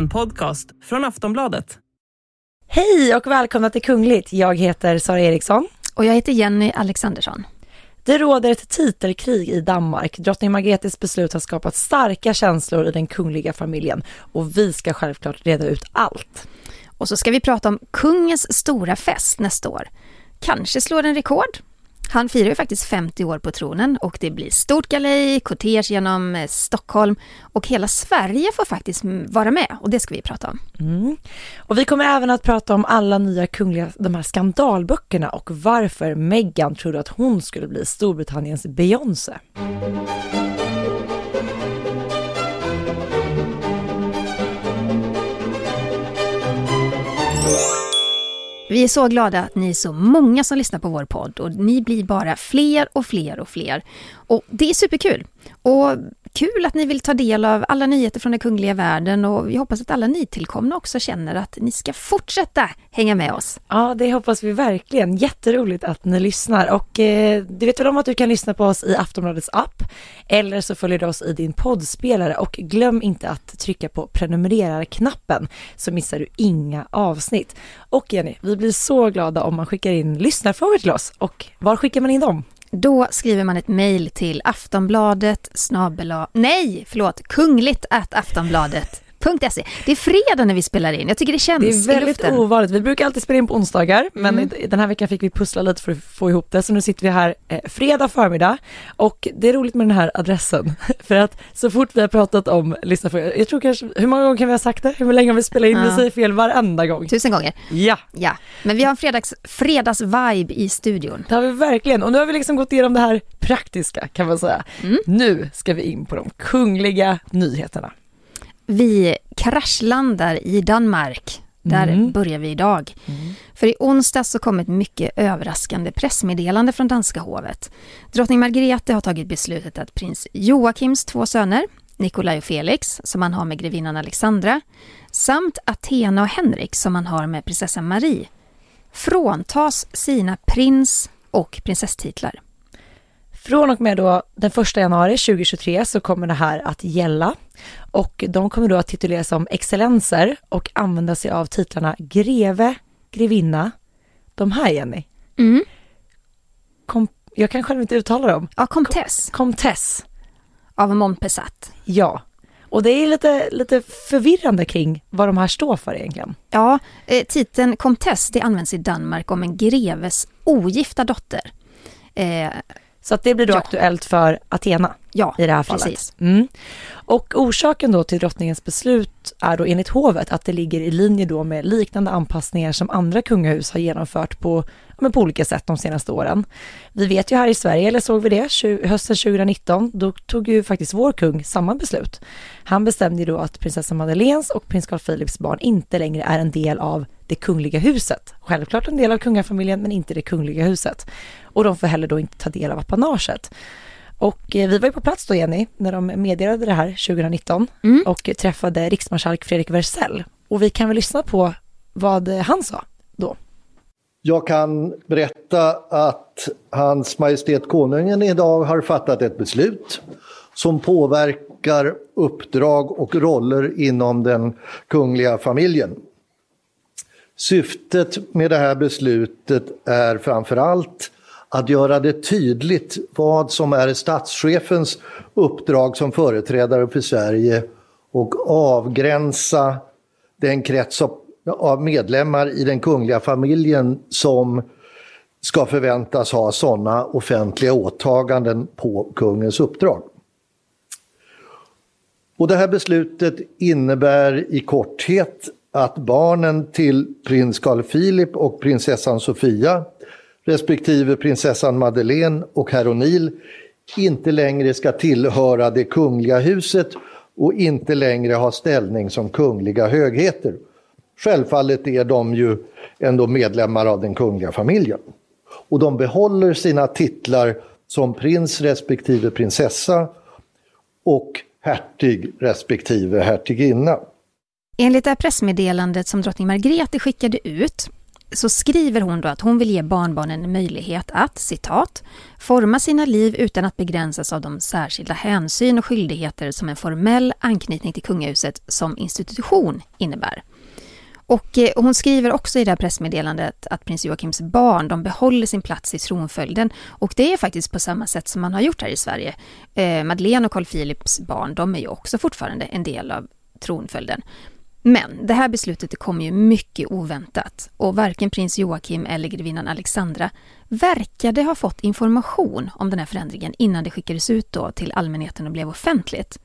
En podcast från Aftonbladet. Hej och välkomna till Kungligt. Jag heter Sara Eriksson. Och jag heter Jenny Alexandersson. Det råder ett titelkrig i Danmark. Drottning Margretes beslut har skapat starka känslor i den kungliga familjen och vi ska självklart reda ut allt. Och så ska vi prata om kungens stora fest nästa år. Kanske slår den rekord. Han firar ju faktiskt 50 år på tronen och det blir stort galej, kortege genom eh, Stockholm och hela Sverige får faktiskt mm, vara med och det ska vi prata om. Mm. Och vi kommer även att prata om alla nya kungliga, de här skandalböckerna och varför Meghan trodde att hon skulle bli Storbritanniens Beyoncé. Vi är så glada att ni är så många som lyssnar på vår podd och ni blir bara fler och fler och fler. Och det är superkul. Och Kul att ni vill ta del av alla nyheter från den kungliga världen och vi hoppas att alla nytillkomna också känner att ni ska fortsätta hänga med oss. Ja, det hoppas vi verkligen. Jätteroligt att ni lyssnar och eh, du vet väl om att du kan lyssna på oss i Aftonbladets app eller så följer du oss i din poddspelare och glöm inte att trycka på prenumerera-knappen så missar du inga avsnitt. Och Jenny, vi blir så glada om man skickar in lyssnarfrågor till oss och var skickar man in dem? Då skriver man ett mejl till Aftonbladet snabela, nej förlåt, kungligt at aftonbladet E. Det är fredag när vi spelar in, jag tycker det känns Det är väldigt ovanligt, vi brukar alltid spela in på onsdagar men mm. den här veckan fick vi pussla lite för att få ihop det så nu sitter vi här eh, fredag förmiddag och det är roligt med den här adressen för att så fort vi har pratat om lyssnarfrågor, jag tror kanske, hur många gånger kan vi ha sagt det? Hur länge har vi spelat in? Ja. Vi säger fel varenda gång. Tusen gånger. Ja. Ja, men vi har en fredags, fredagsvibe i studion. Det har vi verkligen och nu har vi liksom gått igenom det här praktiska kan man säga. Mm. Nu ska vi in på de kungliga nyheterna. Vi kraschlandar i Danmark. Där mm. börjar vi idag. Mm. För i onsdag så kom ett mycket överraskande pressmeddelande från danska hovet. Drottning Margrethe har tagit beslutet att prins Joakims två söner, Nikolaj och Felix, som han har med grevinnan Alexandra, samt Athena och Henrik, som han har med prinsessan Marie, fråntas sina prins och prinsesstitlar. Från och med då den 1 januari 2023 så kommer det här att gälla och de kommer då att tituleras som excellenser och använda sig av titlarna greve, grevinna, de här Jenny. Mm. Kom, jag kan själv inte uttala dem. Ja, comtesse. Comtesse. Av Montpessat. Ja. Och det är lite, lite förvirrande kring vad de här står för egentligen. Ja, eh, titeln comtesse det används i Danmark om en greves ogifta dotter. Eh, så att det blir då ja. aktuellt för Athena ja, i det här fallet. Mm. Och orsaken då till drottningens beslut är då enligt hovet att det ligger i linje då med liknande anpassningar som andra kungahus har genomfört på, men på olika sätt de senaste åren. Vi vet ju här i Sverige, eller såg vi det, hösten 2019, då tog ju faktiskt vår kung samma beslut. Han bestämde ju då att prinsessa Madeleines och prins Carl Philips barn inte längre är en del av det kungliga huset. Självklart en del av kungafamiljen, men inte det kungliga huset. Och de får heller då inte ta del av apanaget. Och eh, vi var ju på plats då Jenny, när de meddelade det här 2019 mm. och träffade riksmarskalk Fredrik Wersäll. Och vi kan väl lyssna på vad han sa då. Jag kan berätta att Hans Majestät Konungen idag har fattat ett beslut som påverkar uppdrag och roller inom den kungliga familjen. Syftet med det här beslutet är framför allt att göra det tydligt vad som är statschefens uppdrag som företrädare för Sverige och avgränsa den krets av medlemmar i den kungliga familjen som ska förväntas ha sådana offentliga åtaganden på kungens uppdrag. Och det här beslutet innebär i korthet att barnen till prins Carl Philip och prinsessan Sofia respektive prinsessan Madeleine och herr O'Neill inte längre ska tillhöra det kungliga huset och inte längre ha ställning som kungliga högheter. Självfallet är de ju ändå medlemmar av den kungliga familjen. Och de behåller sina titlar som prins respektive prinsessa och hertig respektive hertiginna. Enligt det här pressmeddelandet som drottning Margrethe skickade ut så skriver hon då att hon vill ge barnbarnen en möjlighet att, citat, forma sina liv utan att begränsas av de särskilda hänsyn och skyldigheter som en formell anknytning till kungahuset som institution innebär. Och eh, hon skriver också i det här pressmeddelandet att prins Joakims barn, de behåller sin plats i tronföljden. Och det är faktiskt på samma sätt som man har gjort här i Sverige. Eh, Madeleine och Carl Philips barn, de är ju också fortfarande en del av tronföljden. Men det här beslutet kom ju mycket oväntat och varken prins Joakim eller grevinnan Alexandra verkade ha fått information om den här förändringen innan det skickades ut då till allmänheten och blev offentligt.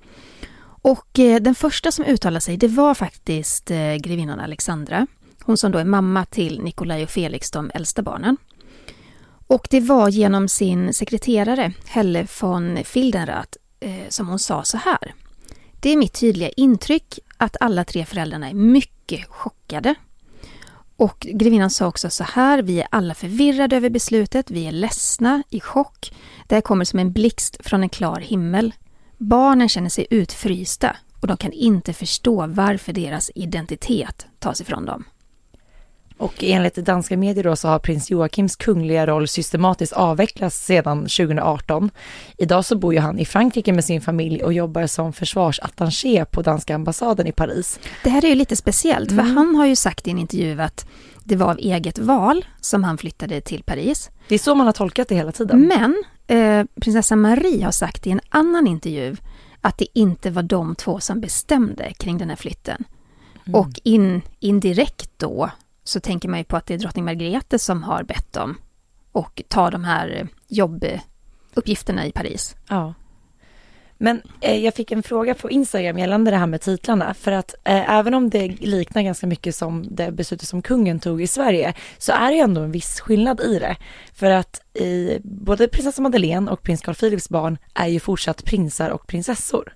Och eh, den första som uttalade sig, det var faktiskt eh, grevinnan Alexandra. Hon som då är mamma till Nikolaj och Felix, de äldsta barnen. Och det var genom sin sekreterare, Helle von Fildenrath, eh, som hon sa så här. Det är mitt tydliga intryck att alla tre föräldrarna är mycket chockade. Och grevinnan sa också så här, vi är alla förvirrade över beslutet, vi är ledsna, i chock. Det här kommer som en blixt från en klar himmel. Barnen känner sig utfrysta och de kan inte förstå varför deras identitet tas ifrån dem. Och enligt danska medier då så har prins Joakims kungliga roll systematiskt avvecklats sedan 2018. Idag så bor ju han i Frankrike med sin familj och jobbar som försvarsattaché på danska ambassaden i Paris. Det här är ju lite speciellt, för mm. han har ju sagt i en intervju att det var av eget val som han flyttade till Paris. Det är så man har tolkat det hela tiden. Men eh, prinsessa Marie har sagt i en annan intervju att det inte var de två som bestämde kring den här flytten. Mm. Och in, indirekt då så tänker man ju på att det är drottning Margrethe som har bett dem och ta de här jobbuppgifterna i Paris. Ja. Men eh, jag fick en fråga på Instagram gällande det här med titlarna. För att eh, även om det liknar ganska mycket som det beslutet som kungen tog i Sverige så är det ju ändå en viss skillnad i det. För att i, både prinsessa Madeleine och prins Carl Philips barn är ju fortsatt prinsar och prinsessor.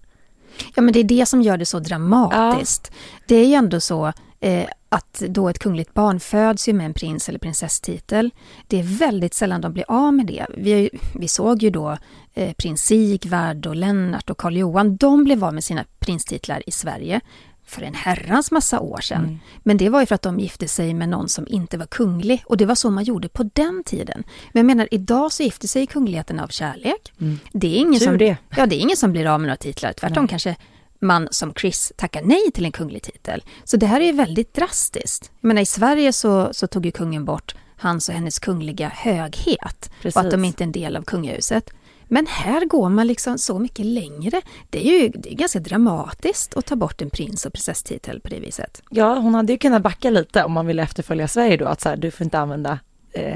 Ja men det är det som gör det så dramatiskt. Ja. Det är ju ändå så eh, att då ett kungligt barn föds ju med en prins eller prinsesstitel. Det är väldigt sällan de blir av med det. Vi, vi såg ju då eh, prins Sigvard och Lennart och Karl Johan. De blev av med sina prinstitlar i Sverige för en herrans massa år sedan. Mm. Men det var ju för att de gifte sig med någon som inte var kunglig och det var så man gjorde på den tiden. Men jag menar, idag så gifter sig kungligheten av kärlek. Mm. Det, är ingen som, det. Ja, det är ingen som blir av med några titlar. Tvärtom Nej. kanske man som Chris tackar nej till en kunglig titel. Så det här är väldigt drastiskt. Jag menar, I Sverige så, så tog ju kungen bort hans och hennes kungliga höghet Precis. och att de inte är en del av kungahuset. Men här går man liksom så mycket längre. Det är ju det är ganska dramatiskt att ta bort en prins och prinsesstitel på det viset. Ja, hon hade ju kunnat backa lite om man ville efterfölja Sverige då, att så här, du får inte använda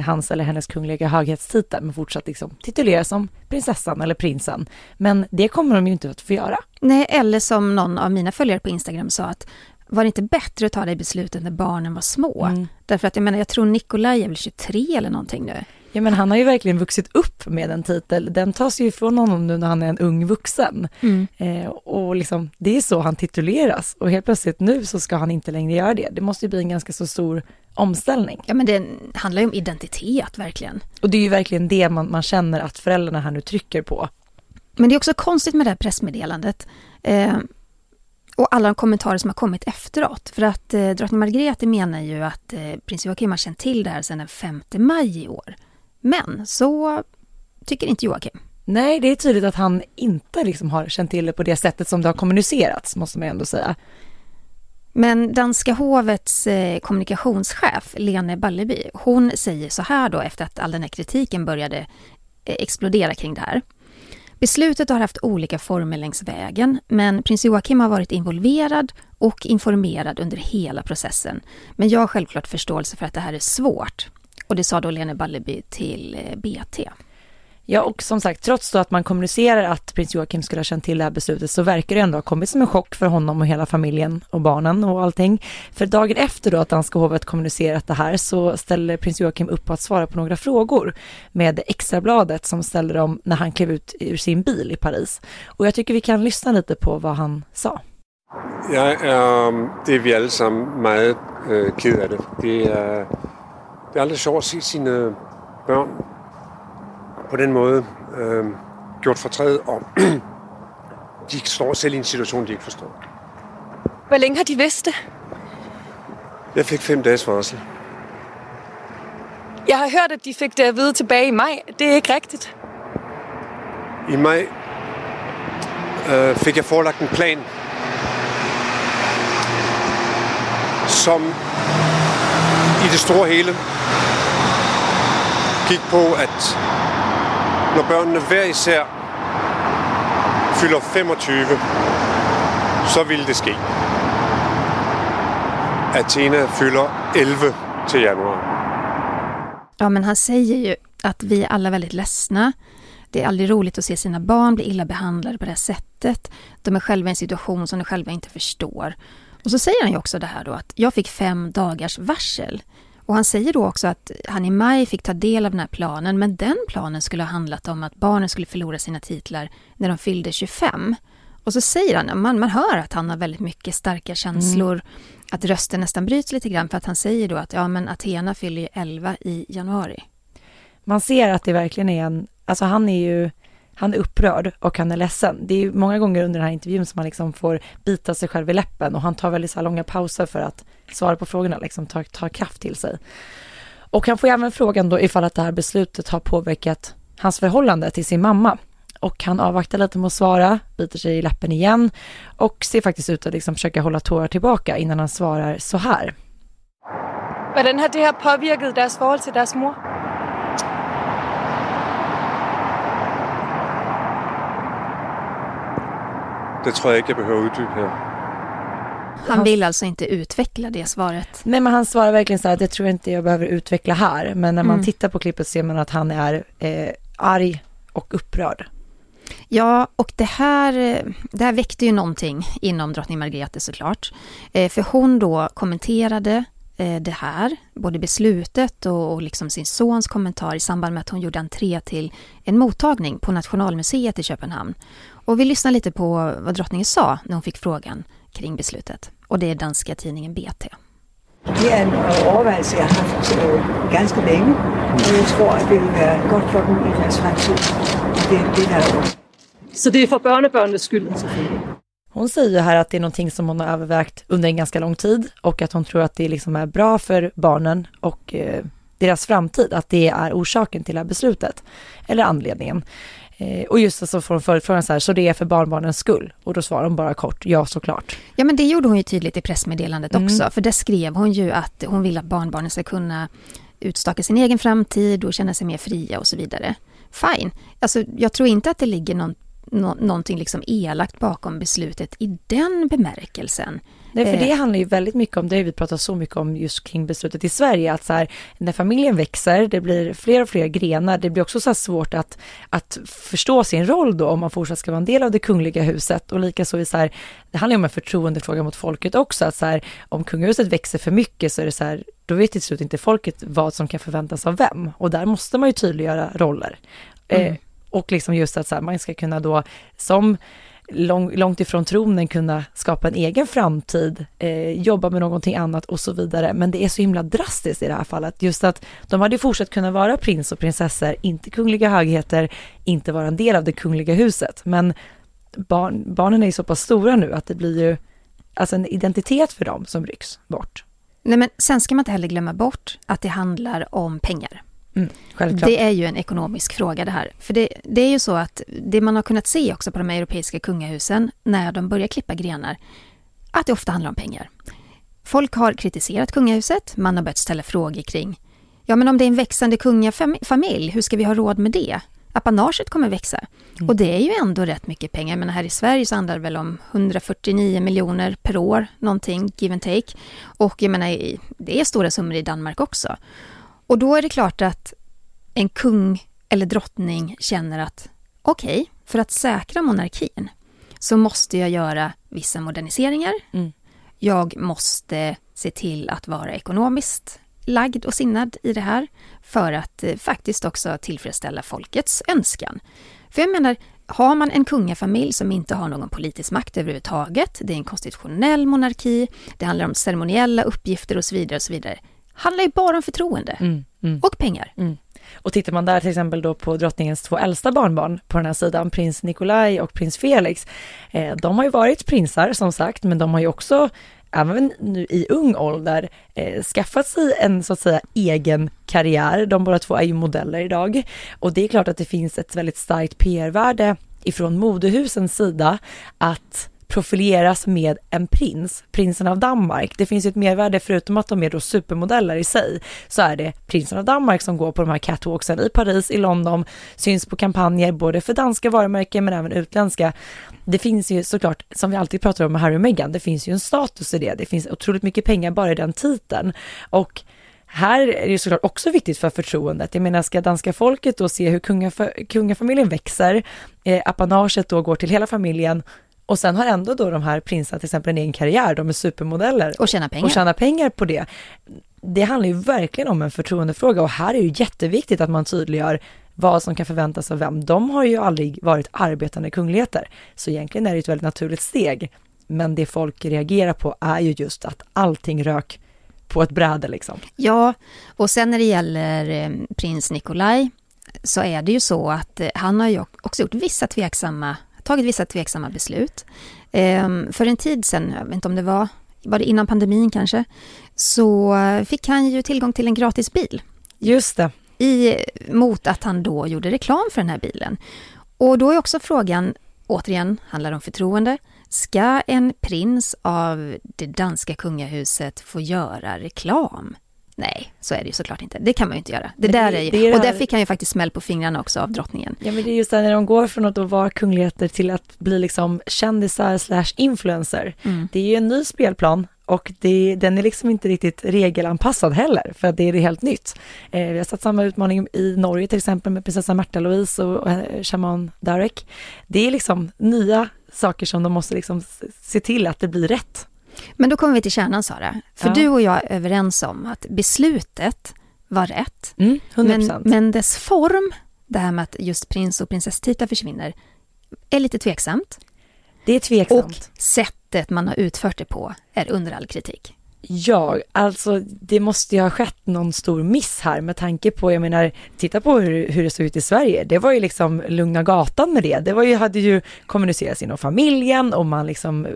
hans eller hennes kungliga höghetstitel, men fortsatt liksom tituleras som prinsessan eller prinsen. Men det kommer de ju inte att få göra. Nej, eller som någon av mina följare på Instagram sa att var det inte bättre att ta det beslutet när barnen var små? Mm. Därför att jag menar, jag tror Nikolaj är väl 23 eller någonting nu. Ja men han har ju verkligen vuxit upp med en titel. Den tas ju ifrån honom nu när han är en ung vuxen. Mm. Eh, och liksom, det är så han tituleras. Och helt plötsligt nu så ska han inte längre göra det. Det måste ju bli en ganska så stor omställning. Ja men det handlar ju om identitet verkligen. Och det är ju verkligen det man, man känner att föräldrarna här nu trycker på. Men det är också konstigt med det här pressmeddelandet. Eh, och alla kommentarer som har kommit efteråt. För att eh, drottning Margrethe menar ju att eh, prins Joakim har känt till det här sedan den 5 maj i år. Men så tycker inte Joakim. Nej, det är tydligt att han inte liksom har känt till det på det sättet som det har kommunicerats, måste man ändå säga. Men danska hovets eh, kommunikationschef Lene Balleby, hon säger så här då efter att all den här kritiken började eh, explodera kring det här. Beslutet har haft olika former längs vägen, men prins Joakim har varit involverad och informerad under hela processen. Men jag har självklart förståelse för att det här är svårt. Och det sa då Lene Balleby till eh, BT. Ja, och som sagt, trots då att man kommunicerar att prins Joakim skulle ha känt till det här beslutet så verkar det ändå ha kommit som en chock för honom och hela familjen och barnen och allting. För dagen efter då att danska hovet kommunicerat det här så ställer prins Joakim upp på att svara på några frågor med Extrabladet som ställer dem när han klev ut ur sin bil i Paris. Och jag tycker vi kan lyssna lite på vad han sa. Ja, är, ehm, det är vi allesammans meget øh, ked af det. Det är, det är aldrig sjovt att se sina barn på den måde øh, gjort fortræd, og de står selv i en situation, de ikke forstår. Hvor længe har de vidst det? Jeg fik fem dages varsel. Jag har hört att de fick det att vide tillbaka i maj. Det är inte riktigt. I maj øh, fik jeg forelagt en plan, som i det store hele gik på, at når børnene hver især fylder 25, så ville det ske. Athena fyller 11 till januari. Ja, men han säger ju att vi är alla väldigt ledsna. Det är aldrig roligt att se sina barn bli illa behandlade på det här sättet. De är själva i en situation som de själva inte förstår. Och så säger han ju också det här då att jag fick fem dagars varsel. Och han säger då också att han i maj fick ta del av den här planen, men den planen skulle ha handlat om att barnen skulle förlora sina titlar när de fyllde 25. Och så säger han, man, man hör att han har väldigt mycket starka känslor, mm. att rösten nästan bryts lite grann för att han säger då att ja men Athena fyller ju 11 i januari. Man ser att det verkligen är en, alltså han är ju, han är upprörd och han är ledsen. Det är många gånger under den här intervjun som han liksom får bita sig själv i läppen och han tar väldigt så långa pauser för att svara på frågorna, liksom ta, ta kraft till sig. Och han får även frågan då ifall att det här beslutet har påverkat hans förhållande till sin mamma och han avvaktar lite med att svara, biter sig i läppen igen och ser faktiskt ut att liksom försöka hålla tårar tillbaka innan han svarar så här. Hur har det här påverkat deras förhållande till deras mor? Det tror jag inte jag behöver utdyba här. Han vill alltså inte utveckla det svaret? Nej, men han svarar verkligen så här, det tror jag inte jag behöver utveckla här. Men när man mm. tittar på klippet ser man att han är eh, arg och upprörd. Ja, och det här, det här väckte ju någonting inom drottning Margrethe såklart. Eh, för hon då kommenterade eh, det här, både beslutet och, och liksom sin sons kommentar i samband med att hon gjorde entré till en mottagning på Nationalmuseet i Köpenhamn. Och vi lyssnar lite på vad drottningen sa när hon fick frågan kring beslutet. Och det är danska tidningen BT. Det är en övervägelse jag har haft ganska länge och jag tror att det vill vara gott för dem i deras framtid. Det, det där Så det är för barnbarnens skull? Hon säger här att det är någonting som hon har övervägt under en ganska lång tid och att hon tror att det liksom är bra för barnen och eh, deras framtid, att det är orsaken till det här beslutet, eller anledningen. Eh, och just så får hon förutfrågan så här, så det är för barnbarnens skull? Och då svarar hon bara kort, ja såklart. Ja men det gjorde hon ju tydligt i pressmeddelandet mm. också, för där skrev hon ju att hon vill att barnbarnen ska kunna utstaka sin egen framtid och känna sig mer fria och så vidare. Fine. Alltså, jag tror inte att det ligger någon, nå, någonting liksom elakt bakom beslutet i den bemärkelsen. Nej, för det eh. handlar ju väldigt mycket om, det har vi pratat så mycket om just kring beslutet i Sverige, att så här, när familjen växer, det blir fler och fler grenar, det blir också så svårt att, att förstå sin roll då, om man fortsatt ska vara en del av det kungliga huset och likaså i så här, det handlar ju om en förtroendefråga mot folket också, att så här, om kungahuset växer för mycket så är det så här, då vet till slut inte folket vad som kan förväntas av vem och där måste man ju tydliggöra roller. Mm. Eh, och liksom just att så här, man ska kunna då som lång, långt ifrån tronen kunna skapa en egen framtid, eh, jobba med någonting annat och så vidare. Men det är så himla drastiskt i det här fallet. Just att de hade fortsatt kunna vara prins och prinsessor, inte kungliga högheter, inte vara en del av det kungliga huset. Men barn, barnen är ju så pass stora nu att det blir ju alltså en identitet för dem som rycks bort. Nej men sen ska man inte heller glömma bort att det handlar om pengar. Mm, det är ju en ekonomisk fråga det här. För det, det, är ju så att det man har kunnat se också på de europeiska kungahusen när de börjar klippa grenar, att det ofta handlar om pengar. Folk har kritiserat kungahuset, man har börjat ställa frågor kring, ja men om det är en växande kungafamilj, hur ska vi ha råd med det? Apanaget kommer växa. Mm. Och det är ju ändå rätt mycket pengar. Men här i Sverige så handlar det väl om 149 miljoner per år, någonting, give and take. Och jag menar, det är stora summor i Danmark också. Och då är det klart att en kung eller drottning känner att okej, okay, för att säkra monarkin så måste jag göra vissa moderniseringar. Mm. Jag måste se till att vara ekonomiskt lagd och sinnad i det här för att eh, faktiskt också tillfredsställa folkets önskan. För jag menar, har man en kungafamilj som inte har någon politisk makt överhuvudtaget, det är en konstitutionell monarki, det handlar om ceremoniella uppgifter och så vidare och så vidare handlar ju bara om förtroende mm, mm. och pengar. Mm. Och tittar man där till exempel då på drottningens två äldsta barnbarn på den här sidan, prins Nikolaj och prins Felix, eh, de har ju varit prinsar som sagt, men de har ju också även nu i ung ålder, eh, skaffat sig en så att säga egen karriär. De båda två är ju modeller idag och det är klart att det finns ett väldigt starkt PR-värde ifrån modehusens sida att profileras med en prins, prinsen av Danmark. Det finns ju ett mervärde förutom att de är då supermodeller i sig, så är det prinsen av Danmark som går på de här catwalksen i Paris, i London, syns på kampanjer både för danska varumärken men även utländska. Det finns ju såklart, som vi alltid pratar om med Harry och Meghan, det finns ju en status i det. Det finns otroligt mycket pengar bara i den titeln och här är det ju såklart också viktigt för förtroendet. Jag menar, ska danska folket då se hur kungafamiljen växer, eh, apanaget då går till hela familjen och sen har ändå då de här prinsarna till exempel en egen karriär, de är supermodeller. Och tjänar pengar. Och tjänar pengar på det. Det handlar ju verkligen om en förtroendefråga och här är ju jätteviktigt att man tydliggör vad som kan förväntas av vem. De har ju aldrig varit arbetande kungligheter, så egentligen är det ett väldigt naturligt steg. Men det folk reagerar på är ju just att allting rök på ett bräde liksom. Ja, och sen när det gäller eh, prins Nikolaj så är det ju så att eh, han har ju också gjort vissa tveksamma tagit vissa tveksamma beslut. Ehm, för en tid sedan, jag vet inte om det var, var det innan pandemin kanske, så fick han ju tillgång till en gratis bil. Just det. I, mot att han då gjorde reklam för den här bilen. Och då är också frågan, återigen, handlar om förtroende. Ska en prins av det danska kungahuset få göra reklam? Nej, så är det ju såklart inte. Det kan man ju inte göra. Det, där är ju, det är och där fick han ju faktiskt smäll på fingrarna också av drottningen. Ja, men det är just det när de går från att vara kungligheter till att bli liksom kändisar slash influencer. Mm. Det är ju en ny spelplan och det, den är liksom inte riktigt regelanpassad heller, för att det är helt nytt. Eh, vi har satt samma utmaning i Norge till exempel med prinsessa Märta Louise och, och eh, shaman Darek. Det är liksom nya saker som de måste liksom se till att det blir rätt. Men då kommer vi till kärnan Sara. För ja. du och jag är överens om att beslutet var rätt. Mm, men, men dess form, det här med att just prins och prinsesstitlar försvinner, är lite tveksamt. Det är tveksamt. Och sättet man har utfört det på är under all kritik. Ja, alltså det måste ju ha skett någon stor miss här med tanke på, jag menar, titta på hur, hur det såg ut i Sverige. Det var ju liksom lugna gatan med det. Det var ju, hade ju kommunicerats inom familjen och man liksom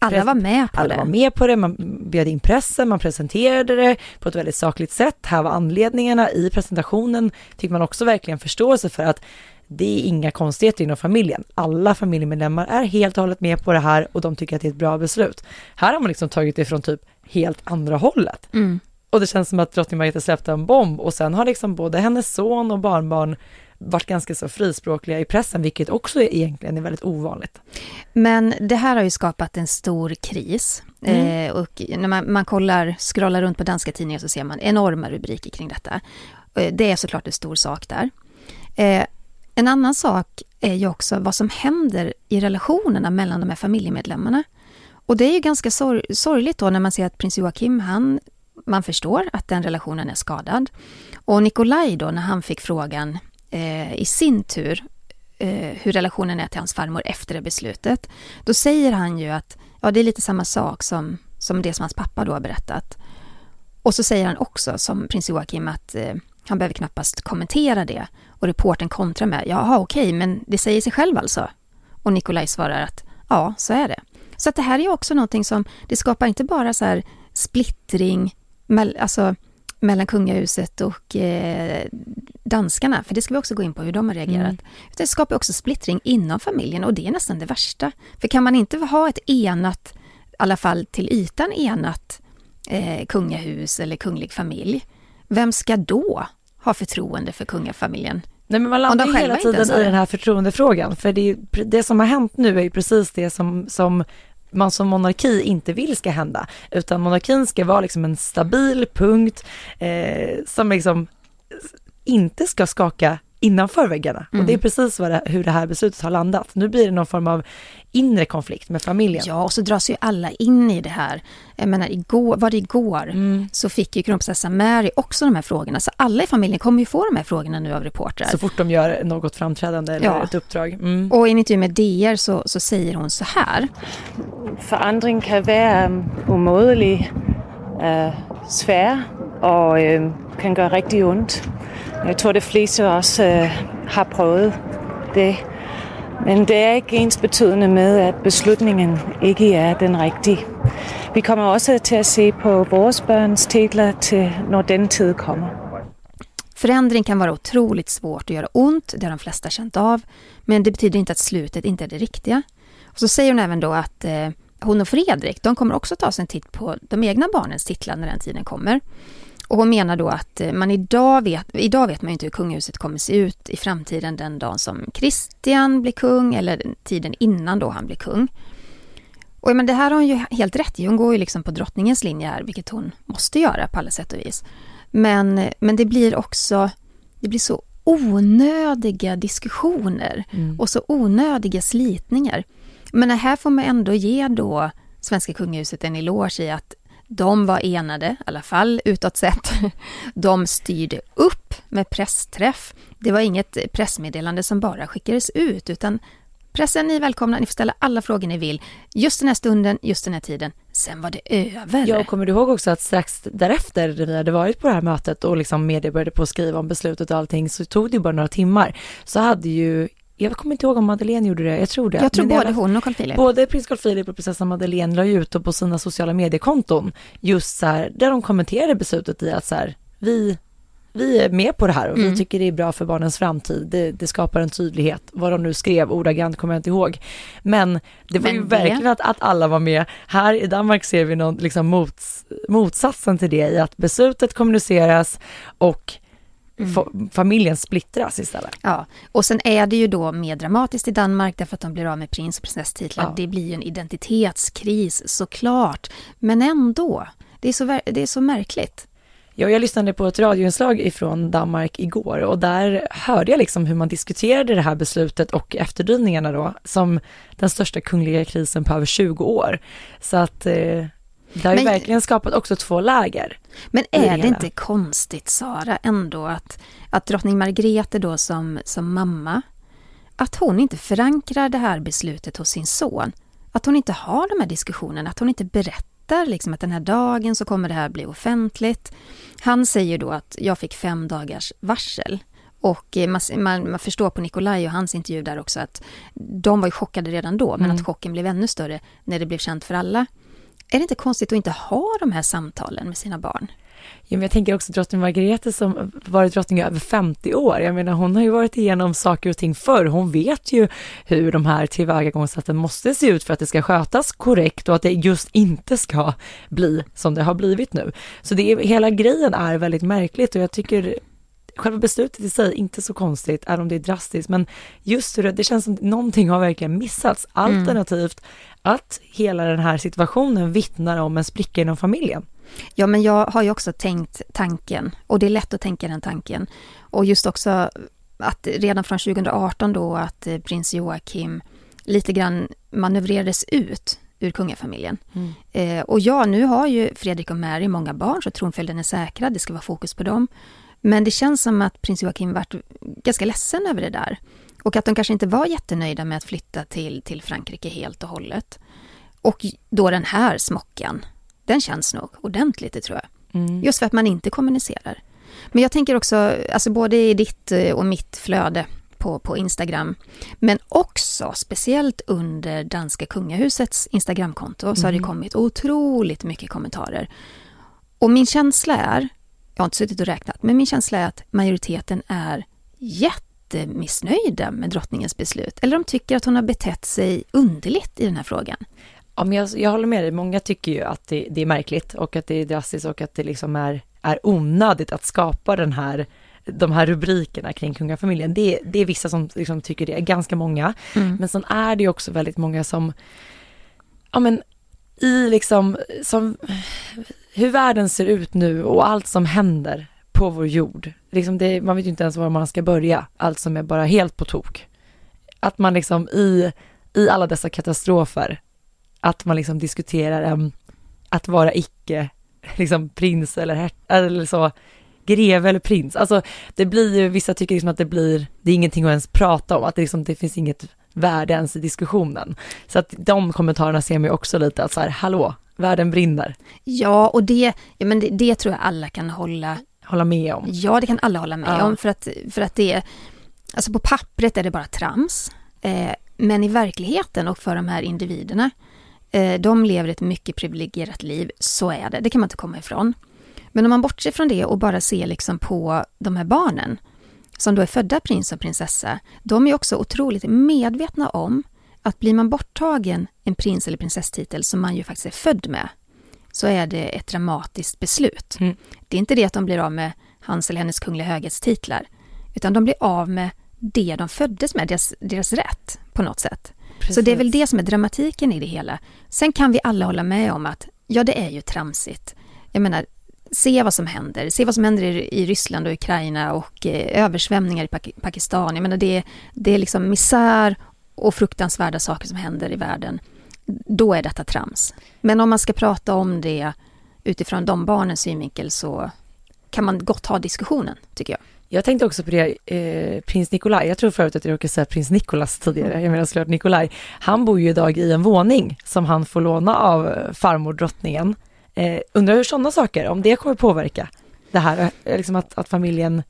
alla var med på alla det. Alla var med på det, man bjöd in pressen, man presenterade det på ett väldigt sakligt sätt. Här var anledningarna i presentationen, fick man också verkligen förståelse för att det är inga konstigheter inom familjen. Alla familjemedlemmar är helt och hållet med på det här och de tycker att det är ett bra beslut. Här har man liksom tagit det från typ helt andra hållet. Mm. Och det känns som att drottning Margareta släppte en bomb och sen har liksom både hennes son och barnbarn varit ganska så frispråkliga i pressen, vilket också egentligen är väldigt ovanligt. Men det här har ju skapat en stor kris. Mm. Eh, och när man, man kollar, scrollar runt på danska tidningar så ser man enorma rubriker kring detta. Eh, det är såklart en stor sak där. Eh, en annan sak är ju också vad som händer i relationerna mellan de här familjemedlemmarna. Och det är ju ganska sor sorgligt då när man ser att prins Joakim, han, man förstår att den relationen är skadad. Och Nikolaj då, när han fick frågan eh, i sin tur eh, hur relationen är till hans farmor efter det beslutet, då säger han ju att ja, det är lite samma sak som, som det som hans pappa då har berättat. Och så säger han också, som prins Joakim, att eh, han behöver knappast kommentera det. Och reporten kontrar med, jaha okej, men det säger sig själv alltså? Och Nikolaj svarar att ja, så är det. Så att det här är också någonting som, det skapar inte bara så här splittring, alltså mellan kungahuset och eh, danskarna, för det ska vi också gå in på hur de har reagerat. Mm. Det skapar också splittring inom familjen och det är nästan det värsta. För kan man inte ha ett enat, i alla fall till ytan enat, eh, kungahus eller kunglig familj, vem ska då ha förtroende för kungafamiljen? Nej, men man landar hela tiden i den här förtroendefrågan, för det, det, som har hänt nu är ju precis det som, som man som monarki inte vill ska hända, utan monarkin ska vara liksom en stabil punkt eh, som liksom inte ska skaka innanför väggarna. Mm. Och det är mm. precis det, hur det här beslutet har landat. Nu blir det någon form av inre konflikt med familjen. Ja, och så dras ju alla in i det här. Jag menar, igår, var det igår, mm. så fick ju kronprinsessan Mary också de här frågorna. Så alla i familjen kommer ju få de här frågorna nu av reportrar. Så fort de gör något framträdande eller ja. ett uppdrag. Mm. Och i en intervju med DR så, så säger hon så här. Förändring kan vara um, omådelig uh, svår och uh, kan göra riktigt ont. Jag tror de flesta av oss øh, har prövat det. Men det är inte ens betydende med, att beslutningen inte är den riktige. vi kommer också till att se på våra barns titlar till när den tid kommer. Förändring kan vara otroligt svårt och göra ont, det har de flesta känt av. Men det betyder inte att slutet inte är det riktiga. Och så säger hon även då att eh, hon och Fredrik, de kommer också ta sig en titt på de egna barnens titlar när den tiden kommer. Och hon menar då att eh, man idag vet, idag vet man inte hur kungahuset kommer se ut i framtiden den dagen som Kristian blir kung eller tiden innan då han blir kung. Och men det här har hon ju helt rätt i. Hon går ju liksom på drottningens linje här, vilket hon måste göra på alla sätt och vis. Men, men det blir också, det blir så onödiga diskussioner mm. och så onödiga slitningar. Men här får man ändå ge då svenska kungahuset en eloge i att de var enade, i alla fall utåt sett. De styrde upp med pressträff. Det var inget pressmeddelande som bara skickades ut, utan pressen, ni är välkomna, ni får ställa alla frågor ni vill. Just den här stunden, just den här tiden. Sen var det över. Ja, och kommer du ihåg också att strax därefter, när vi hade varit på det här mötet och liksom media började på att skriva om beslutet och allting, så tog det ju bara några timmar. Så hade ju jag kommer inte ihåg om Madeleine gjorde det, jag tror det. Jag tror både hon och Carl Philip. Både prins Carl Philip och prinsessan Madeleine la ut på sina sociala mediekonton just så här, där de kommenterade beslutet i att så här, vi, vi är med på det här och mm. vi tycker det är bra för barnens framtid. Det, det, skapar en tydlighet. Vad de nu skrev ordagrant kommer jag inte ihåg. Men det var Men ju det... verkligen att, att alla var med. Här i Danmark ser vi någon, liksom mots, motsatsen till det i att beslutet kommuniceras och Mm. familjen splittras istället. Ja, och sen är det ju då mer dramatiskt i Danmark därför att de blir av med prins och prinsesstitlar. Ja. Det blir en identitetskris såklart, men ändå. Det är så, det är så märkligt. Ja, jag lyssnade på ett radioinslag ifrån Danmark igår och där hörde jag liksom hur man diskuterade det här beslutet och efterdyningarna då som den största kungliga krisen på över 20 år. Så att eh, det har ju men, verkligen skapat också två läger. Men är det inte konstigt Sara ändå att, att drottning Margrethe då som, som mamma, att hon inte förankrar det här beslutet hos sin son? Att hon inte har de här diskussionerna, att hon inte berättar liksom att den här dagen så kommer det här bli offentligt. Han säger då att jag fick fem dagars varsel. Och man, man, man, förstår på Nikolaj och hans intervju där också att de var ju chockade redan då, men mm. att chocken blev ännu större när det blev känt för alla. Är det inte konstigt att inte ha de här samtalen med sina barn? Ja, men jag tänker också drottning Margrethe som varit drottning i över 50 år. Jag menar, hon har ju varit igenom saker och ting förr. Hon vet ju hur de här tillvägagångssätten måste se ut för att det ska skötas korrekt och att det just inte ska bli som det har blivit nu. Så det är, hela grejen är väldigt märkligt och jag tycker själva beslutet i sig inte så konstigt, även om det är drastiskt, men just hur det, det känns som någonting har verkligen missats. Mm. Alternativt. Att hela den här situationen vittnar om en spricka inom familjen. Ja, men jag har ju också tänkt tanken och det är lätt att tänka den tanken. Och just också att redan från 2018 då att eh, prins Joakim lite grann manövrerades ut ur kungafamiljen. Mm. Eh, och ja, nu har ju Fredrik och Mary många barn så tronföljden är säkrad, det ska vara fokus på dem. Men det känns som att prins Joakim varit ganska ledsen över det där. Och att de kanske inte var jättenöjda med att flytta till, till Frankrike helt och hållet. Och då den här smockan, den känns nog ordentligt, det tror jag. Mm. Just för att man inte kommunicerar. Men jag tänker också, alltså både i ditt eh, och mitt flöde på, på Instagram, men också speciellt under danska kungahusets Instagramkonto så mm. har det mm. kommit otroligt mycket kommentarer. Och min känsla är jag har inte suttit och räknat, men min känsla är att majoriteten är jättemissnöjda med drottningens beslut. Eller de tycker att hon har betett sig underligt i den här frågan. Ja, men jag, jag håller med dig. Många tycker ju att det, det, är märkligt och att det är drastiskt och att det liksom är, är onödigt att skapa den här de här rubrikerna kring kungafamiljen. Det, det är vissa som liksom tycker det, ganska många. Mm. Men sen är det också väldigt många som, ja men i liksom, som hur världen ser ut nu och allt som händer på vår jord. Liksom det, man vet ju inte ens var man ska börja, allt som är bara helt på tok. Att man liksom i, i alla dessa katastrofer, att man liksom diskuterar um, att vara icke liksom prins eller, her, eller så, greve eller prins. Alltså det blir ju, vissa tycker liksom att det blir, det är ingenting att ens prata om, att det, liksom, det finns inget värde ens i diskussionen. Så att de kommentarerna ser man ju också lite att så här, hallå, världen brinner. Ja, och det, ja, men det, det tror jag alla kan hålla hålla med om. Ja, det kan alla hålla med ja. om för att, för att det, alltså på pappret är det bara trams. Eh, men i verkligheten och för de här individerna Eh, de lever ett mycket privilegierat liv, så är det, det kan man inte komma ifrån. Men om man bortser från det och bara ser liksom på de här barnen, som då är födda prins och prinsessa, de är också otroligt medvetna om att blir man borttagen en prins eller prinsesstitel som man ju faktiskt är född med, så är det ett dramatiskt beslut. Mm. Det är inte det att de blir av med hans eller hennes kungliga höghetstitlar, utan de blir av med det de föddes med, deras, deras rätt på något sätt. Precis. Så det är väl det som är dramatiken i det hela. Sen kan vi alla hålla med om att ja, det är ju tramsigt. Jag menar, se vad som händer. Se vad som händer i, i Ryssland och Ukraina och eh, översvämningar i Pak Pakistan. Jag menar, det, det är liksom misär och fruktansvärda saker som händer i världen. Då är detta trams. Men om man ska prata om det utifrån de barnens synvinkel så kan man gott ha diskussionen, tycker jag. Jag tänkte också på det, eh, prins Nikolaj, jag tror förut att jag råkade säga prins Nikolas tidigare, jag menar såklart Nikolaj. Han bor ju idag i en våning som han får låna av farmor drottningen. Eh, undrar hur sådana saker, om det kommer påverka det här, eh, liksom att, att familjen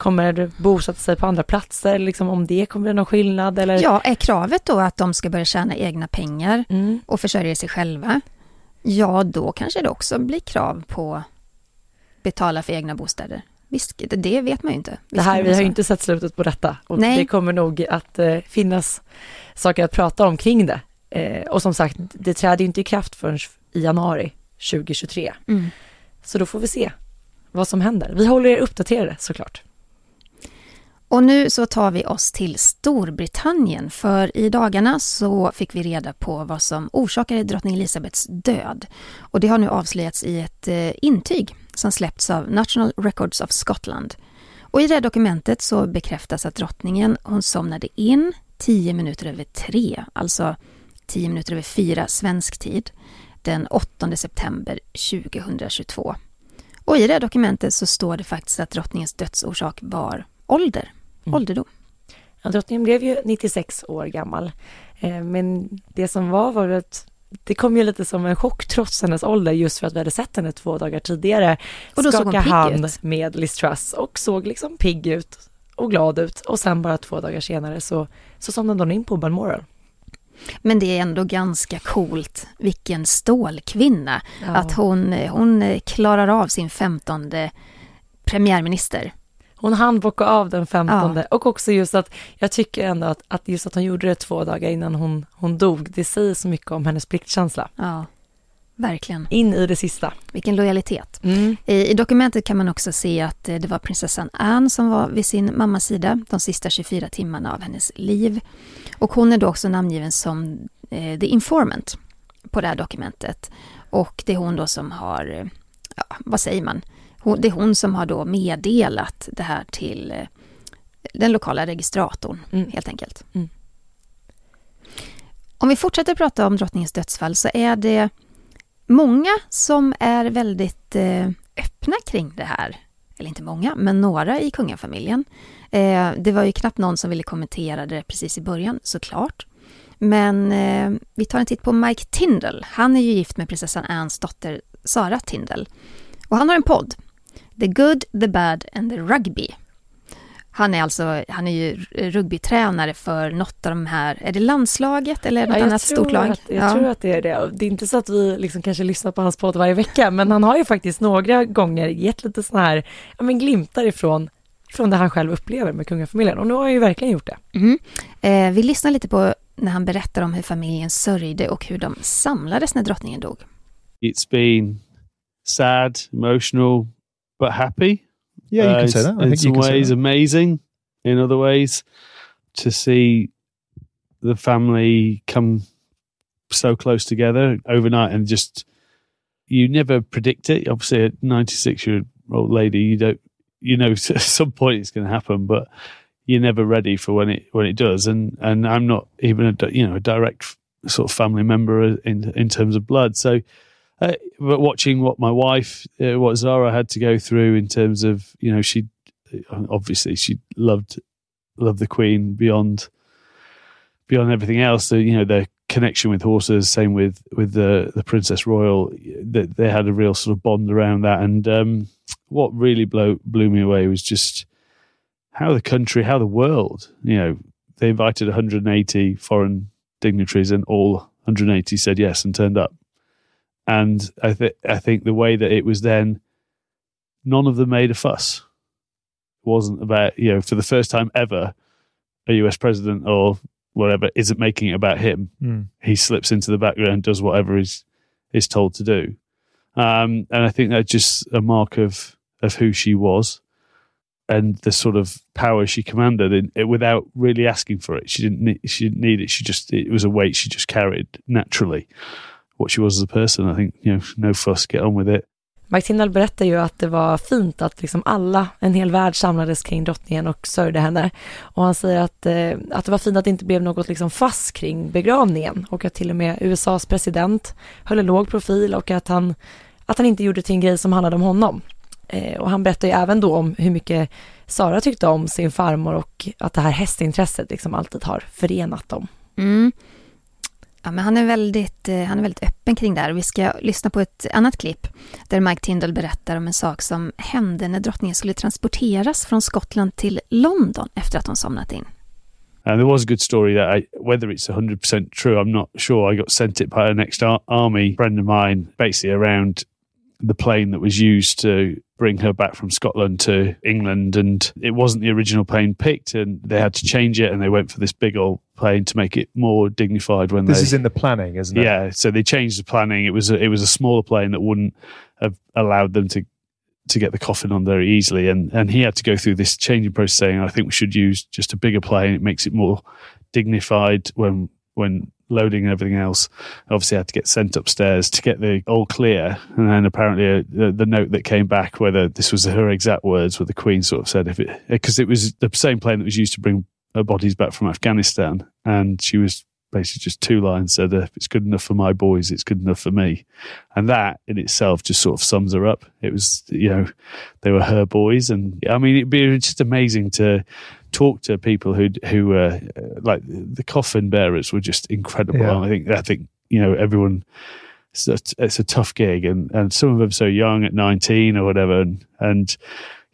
kommer bosätta sig på andra platser, liksom om det kommer bli någon skillnad eller? Ja, är kravet då att de ska börja tjäna egna pengar mm. och försörja sig själva, ja då kanske det också blir krav på betala för egna bostäder. Visst, det vet man ju inte. det här, vi har ju inte sett slutet på detta och Nej. det kommer nog att eh, finnas saker att prata om kring det. Eh, och som sagt, det träder ju inte i kraft förrän i januari 2023. Mm. Så då får vi se vad som händer. Vi håller er uppdaterade såklart. Och nu så tar vi oss till Storbritannien för i dagarna så fick vi reda på vad som orsakade drottning Elizabeths död. Och det har nu avslöjats i ett eh, intyg som släppts av National Records of Scotland. Och i det dokumentet så bekräftas att drottningen hon somnade in 10 minuter över tre, alltså 10 minuter över fyra svensk tid, den 8 september 2022. Och i det dokumentet så står det faktiskt att drottningens dödsorsak var ålder, mm. ålderdom. Ja, drottningen blev ju 96 år gammal. Eh, men det som var var att det kom ju lite som en chock trots hennes ålder just för att vi hade sett henne två dagar tidigare och då skaka hand ut. med Liz Truss och såg liksom pigg ut och glad ut och sen bara två dagar senare så, så somnade hon in på Balmoral. Men det är ändå ganska coolt, vilken stålkvinna, ja. att hon, hon klarar av sin femtonde premiärminister. Hon hann bocka av den 15 ja. och också just att jag tycker ändå att, att just att hon gjorde det två dagar innan hon, hon dog, det säger så mycket om hennes pliktkänsla. Ja, verkligen. In i det sista. Vilken lojalitet. Mm. I, I, dokumentet kan man också se att eh, det var prinsessan Anne som var vid sin mammas sida de sista 24 timmarna av hennes liv. Och hon är då också namngiven som eh, the informant på det här dokumentet. Och det är hon då som har, eh, ja, vad säger man, det är hon som har då meddelat det här till eh, den lokala registratorn, mm. helt enkelt. Mm. Om vi fortsätter prata om drottningens dödsfall så är det många som är väldigt eh, öppna kring det här. Eller inte många, men några i kungafamiljen. Eh, det var ju knappt någon som ville kommentera det precis i början, såklart. Men vi tar en titt på Mike Tindall. Han är ju gift med prinsessan Annes dotter Sara Tindall. Och han har en podd The Good, The Bad and The Rugby. Han är alltså, han är ju rugbytränare för något av de här, är det landslaget eller något ja, annat stort lag? Att, jag ja. tror att det är det. Det är inte så att vi liksom kanske lyssnar på hans podd varje vecka, men han har ju faktiskt några gånger gett lite sådana här, ja men glimtar ifrån från det han själv upplever med kungafamiljen och nu har han ju verkligen gjort det. Mm. Eh, vi lyssnar lite på när han berättar om hur familjen sörjde och hur de samlades när drottningen dog. It's been sad, emotional, but happy. Yeah, you uh, can say that. I in some ways, amazing. In other ways, to see the family come so close together overnight and just you never predict it. Obviously, a 96 year old lady, you don't, you know, at some point it's going to happen, but you're never ready for when it when it does. And and I'm not even a you know a direct sort of family member in in terms of blood, so uh, but watching what my wife, uh, what Zara had to go through in terms of, you know, she obviously she loved loved the Queen beyond beyond everything else. So, you know, their connection with horses, same with with the the Princess Royal, they, they had a real sort of bond around that. And um, what really blew blew me away was just how the country, how the world, you know, they invited 180 foreign dignitaries and all 180 said yes and turned up. And I think I think the way that it was then, none of them made a fuss. It wasn't about you know for the first time ever, a U.S. president or whatever isn't making it about him. Mm. He slips into the background, does whatever he's is told to do, um, and I think that's just a mark of of who she was and the sort of power she commanded in, it, without really asking for it. She didn't need, she didn't need it. She just it was a weight she just carried naturally. What she was as a person. I think you know, no fuss, get on with it. Mike Tindall berättar ju att det var fint att liksom alla, en hel värld samlades kring drottningen och sörjde henne. Och han säger att, eh, att det var fint att det inte blev något liksom fast kring begravningen och att till och med USAs president höll en låg profil och att han, att han inte gjorde till en grej som handlade om honom. Eh, och han berättar ju även då om hur mycket Sara tyckte om sin farmor och att det här hästintresset liksom alltid har förenat dem. Mm. Ja, men han, är väldigt, eh, han är väldigt öppen kring det här. Vi ska lyssna på ett annat klipp där Mike Tindall berättar om en sak som hände när drottningen skulle transporteras från Skottland till London efter att hon somnat in. And there was a good story that I, whether it's 100% true, I'm not sure. I got sent it by an ex army friend of mine, basically around the plane that was used to bring her back from Scotland to England. And it wasn't the original plane picked, and they had to change it. And they went for this big old plane to make it more dignified. When This they, is in the planning, isn't it? yeah, so they changed the planning. It was a, it was a smaller plane that wouldn't have allowed them to to get the coffin on very easily, and and he had to go through this changing process, saying, "I think we should use just a bigger plane. It makes it more dignified when when loading and everything else. Obviously, I had to get sent upstairs to get the all clear, and then apparently uh, the, the note that came back, whether this was her exact words, where the Queen sort of said, "If it because it was the same plane that was used to bring her bodies back from Afghanistan," and she was basically just two lines said, uh, "If it's good enough for my boys, it's good enough for me," and that in itself just sort of sums her up. It was you know they were her boys, and I mean it'd be just amazing to talk to people who who were uh, like the coffin bearers were just incredible. Yeah. I think I think you know everyone. It's a, it's a tough gig, and, and some of them so young at nineteen or whatever, and and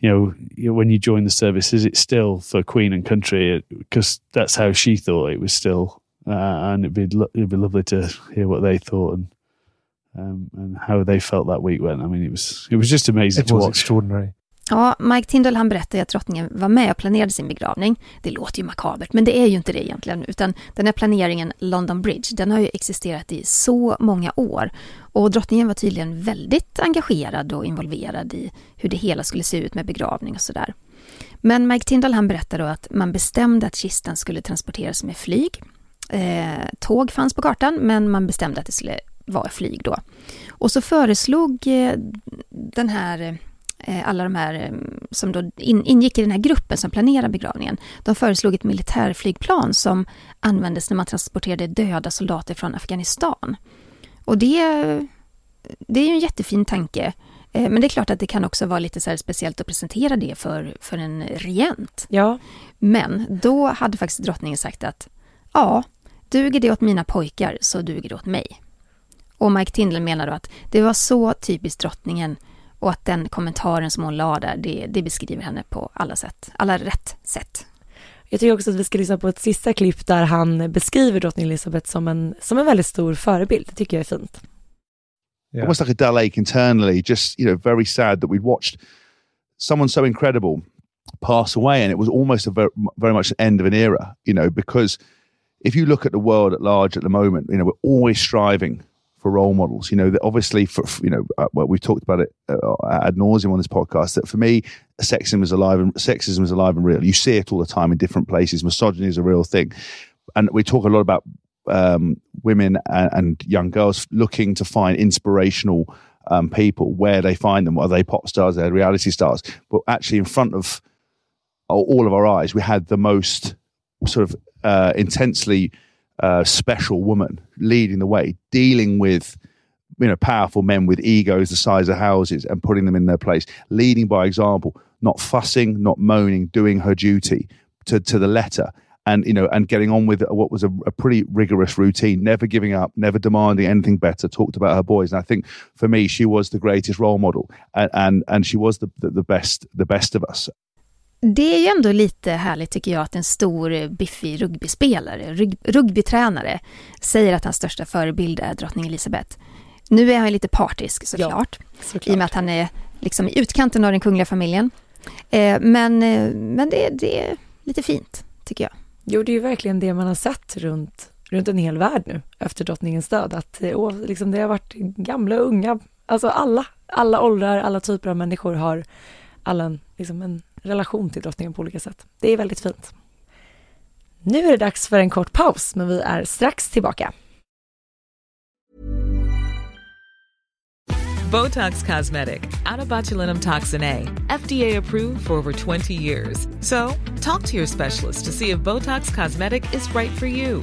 you know you- when you join the service, is it still for Queen and country? Because that's how she thought it was still, uh, and it'd be lo- it'd be lovely to hear what they thought and um, and how they felt that week went. I mean, it was it was just amazing It to was watch. extraordinary. Ja, Mike Tindall han berättade att drottningen var med och planerade sin begravning. Det låter ju makabert, men det är ju inte det egentligen, utan den här planeringen London Bridge, den har ju existerat i så många år. Och drottningen var tydligen väldigt engagerad och involverad i hur det hela skulle se ut med begravning och sådär. Men Mike Tindall han berättade då att man bestämde att kistan skulle transporteras med flyg. Eh, tåg fanns på kartan, men man bestämde att det skulle vara flyg då. Och så föreslog eh, den här eh, alla de här eh, som då in, ingick i den här gruppen som planerade begravningen, de föreslog ett militärflygplan som användes när man transporterade döda soldater från Afghanistan. Och det, det är ju en jättefin tanke. Men det är klart att det kan också vara lite så speciellt att presentera det för, för en regent. Ja, Men då hade faktiskt drottningen sagt att ja, duger det åt mina pojkar så duger det åt mig. Och Mike Tindall menar då att det var så typiskt drottningen och att den kommentaren som hon la där, det, det beskriver henne på alla sätt, alla rätt sätt. jag tycker också att vi ska lyssna på ett sista klipp där han beskriver drottning Elizabeth som en, som en väldigt stor förebild. Det tycker jag är fint. Yeah. almost like a dull ache internally. Just you know, very sad that we'd watched someone so incredible pass away, and it was almost a very, very much the end of an era. You know, because if you look at the world at large at the moment, you know, we're always striving for role models. You know, that obviously for you know, uh, well, we've talked about it uh, ad nauseum on this podcast. That for me, sexism is alive and sexism is alive and real. You see it all the time in different places. Misogyny is a real thing, and we talk a lot about um, women and, and young girls looking to find inspirational um, people where they find them. Are they pop stars? Are they reality stars? But actually, in front of all of our eyes, we had the most sort of uh, intensely uh, special woman leading the way, dealing with you know powerful men with egos the size of houses and putting them in their place, leading by example, not fussing, not moaning, doing her duty to to the letter. And you know, and getting on with what was a, a pretty rigorous routine, never giving up, never demanding anything better. Talked about her boys, and I think for me, she was the greatest role model, and and, and she was the, the the best the best of us. Det är ju ändå lite härligt tycker jag att en stor biffig rugbyspelare, rug, rugbytränare, säger att hans största förebild är drottning Elizabeth. Nu är han lite partisk såklart, ja, såklart. i och med att han är liksom i utkanten av den kungliga familjen. Eh, men eh, men det, det är lite fint, tycker jag. Jo, det är ju verkligen det man har sett runt, runt en hel värld nu efter drottningens död. Att och, eh, liksom, det har varit gamla och unga, alltså alla, alla åldrar, alla typer av människor har alla en, liksom en relation till drottningen på olika sätt. Det är väldigt fint. Nu är det dags för en kort paus, men vi är strax tillbaka. Botox Cosmetic, out toxin A, FDA approved for over 20 years. So, talk to your specialist to see if Botox Cosmetic is right for you.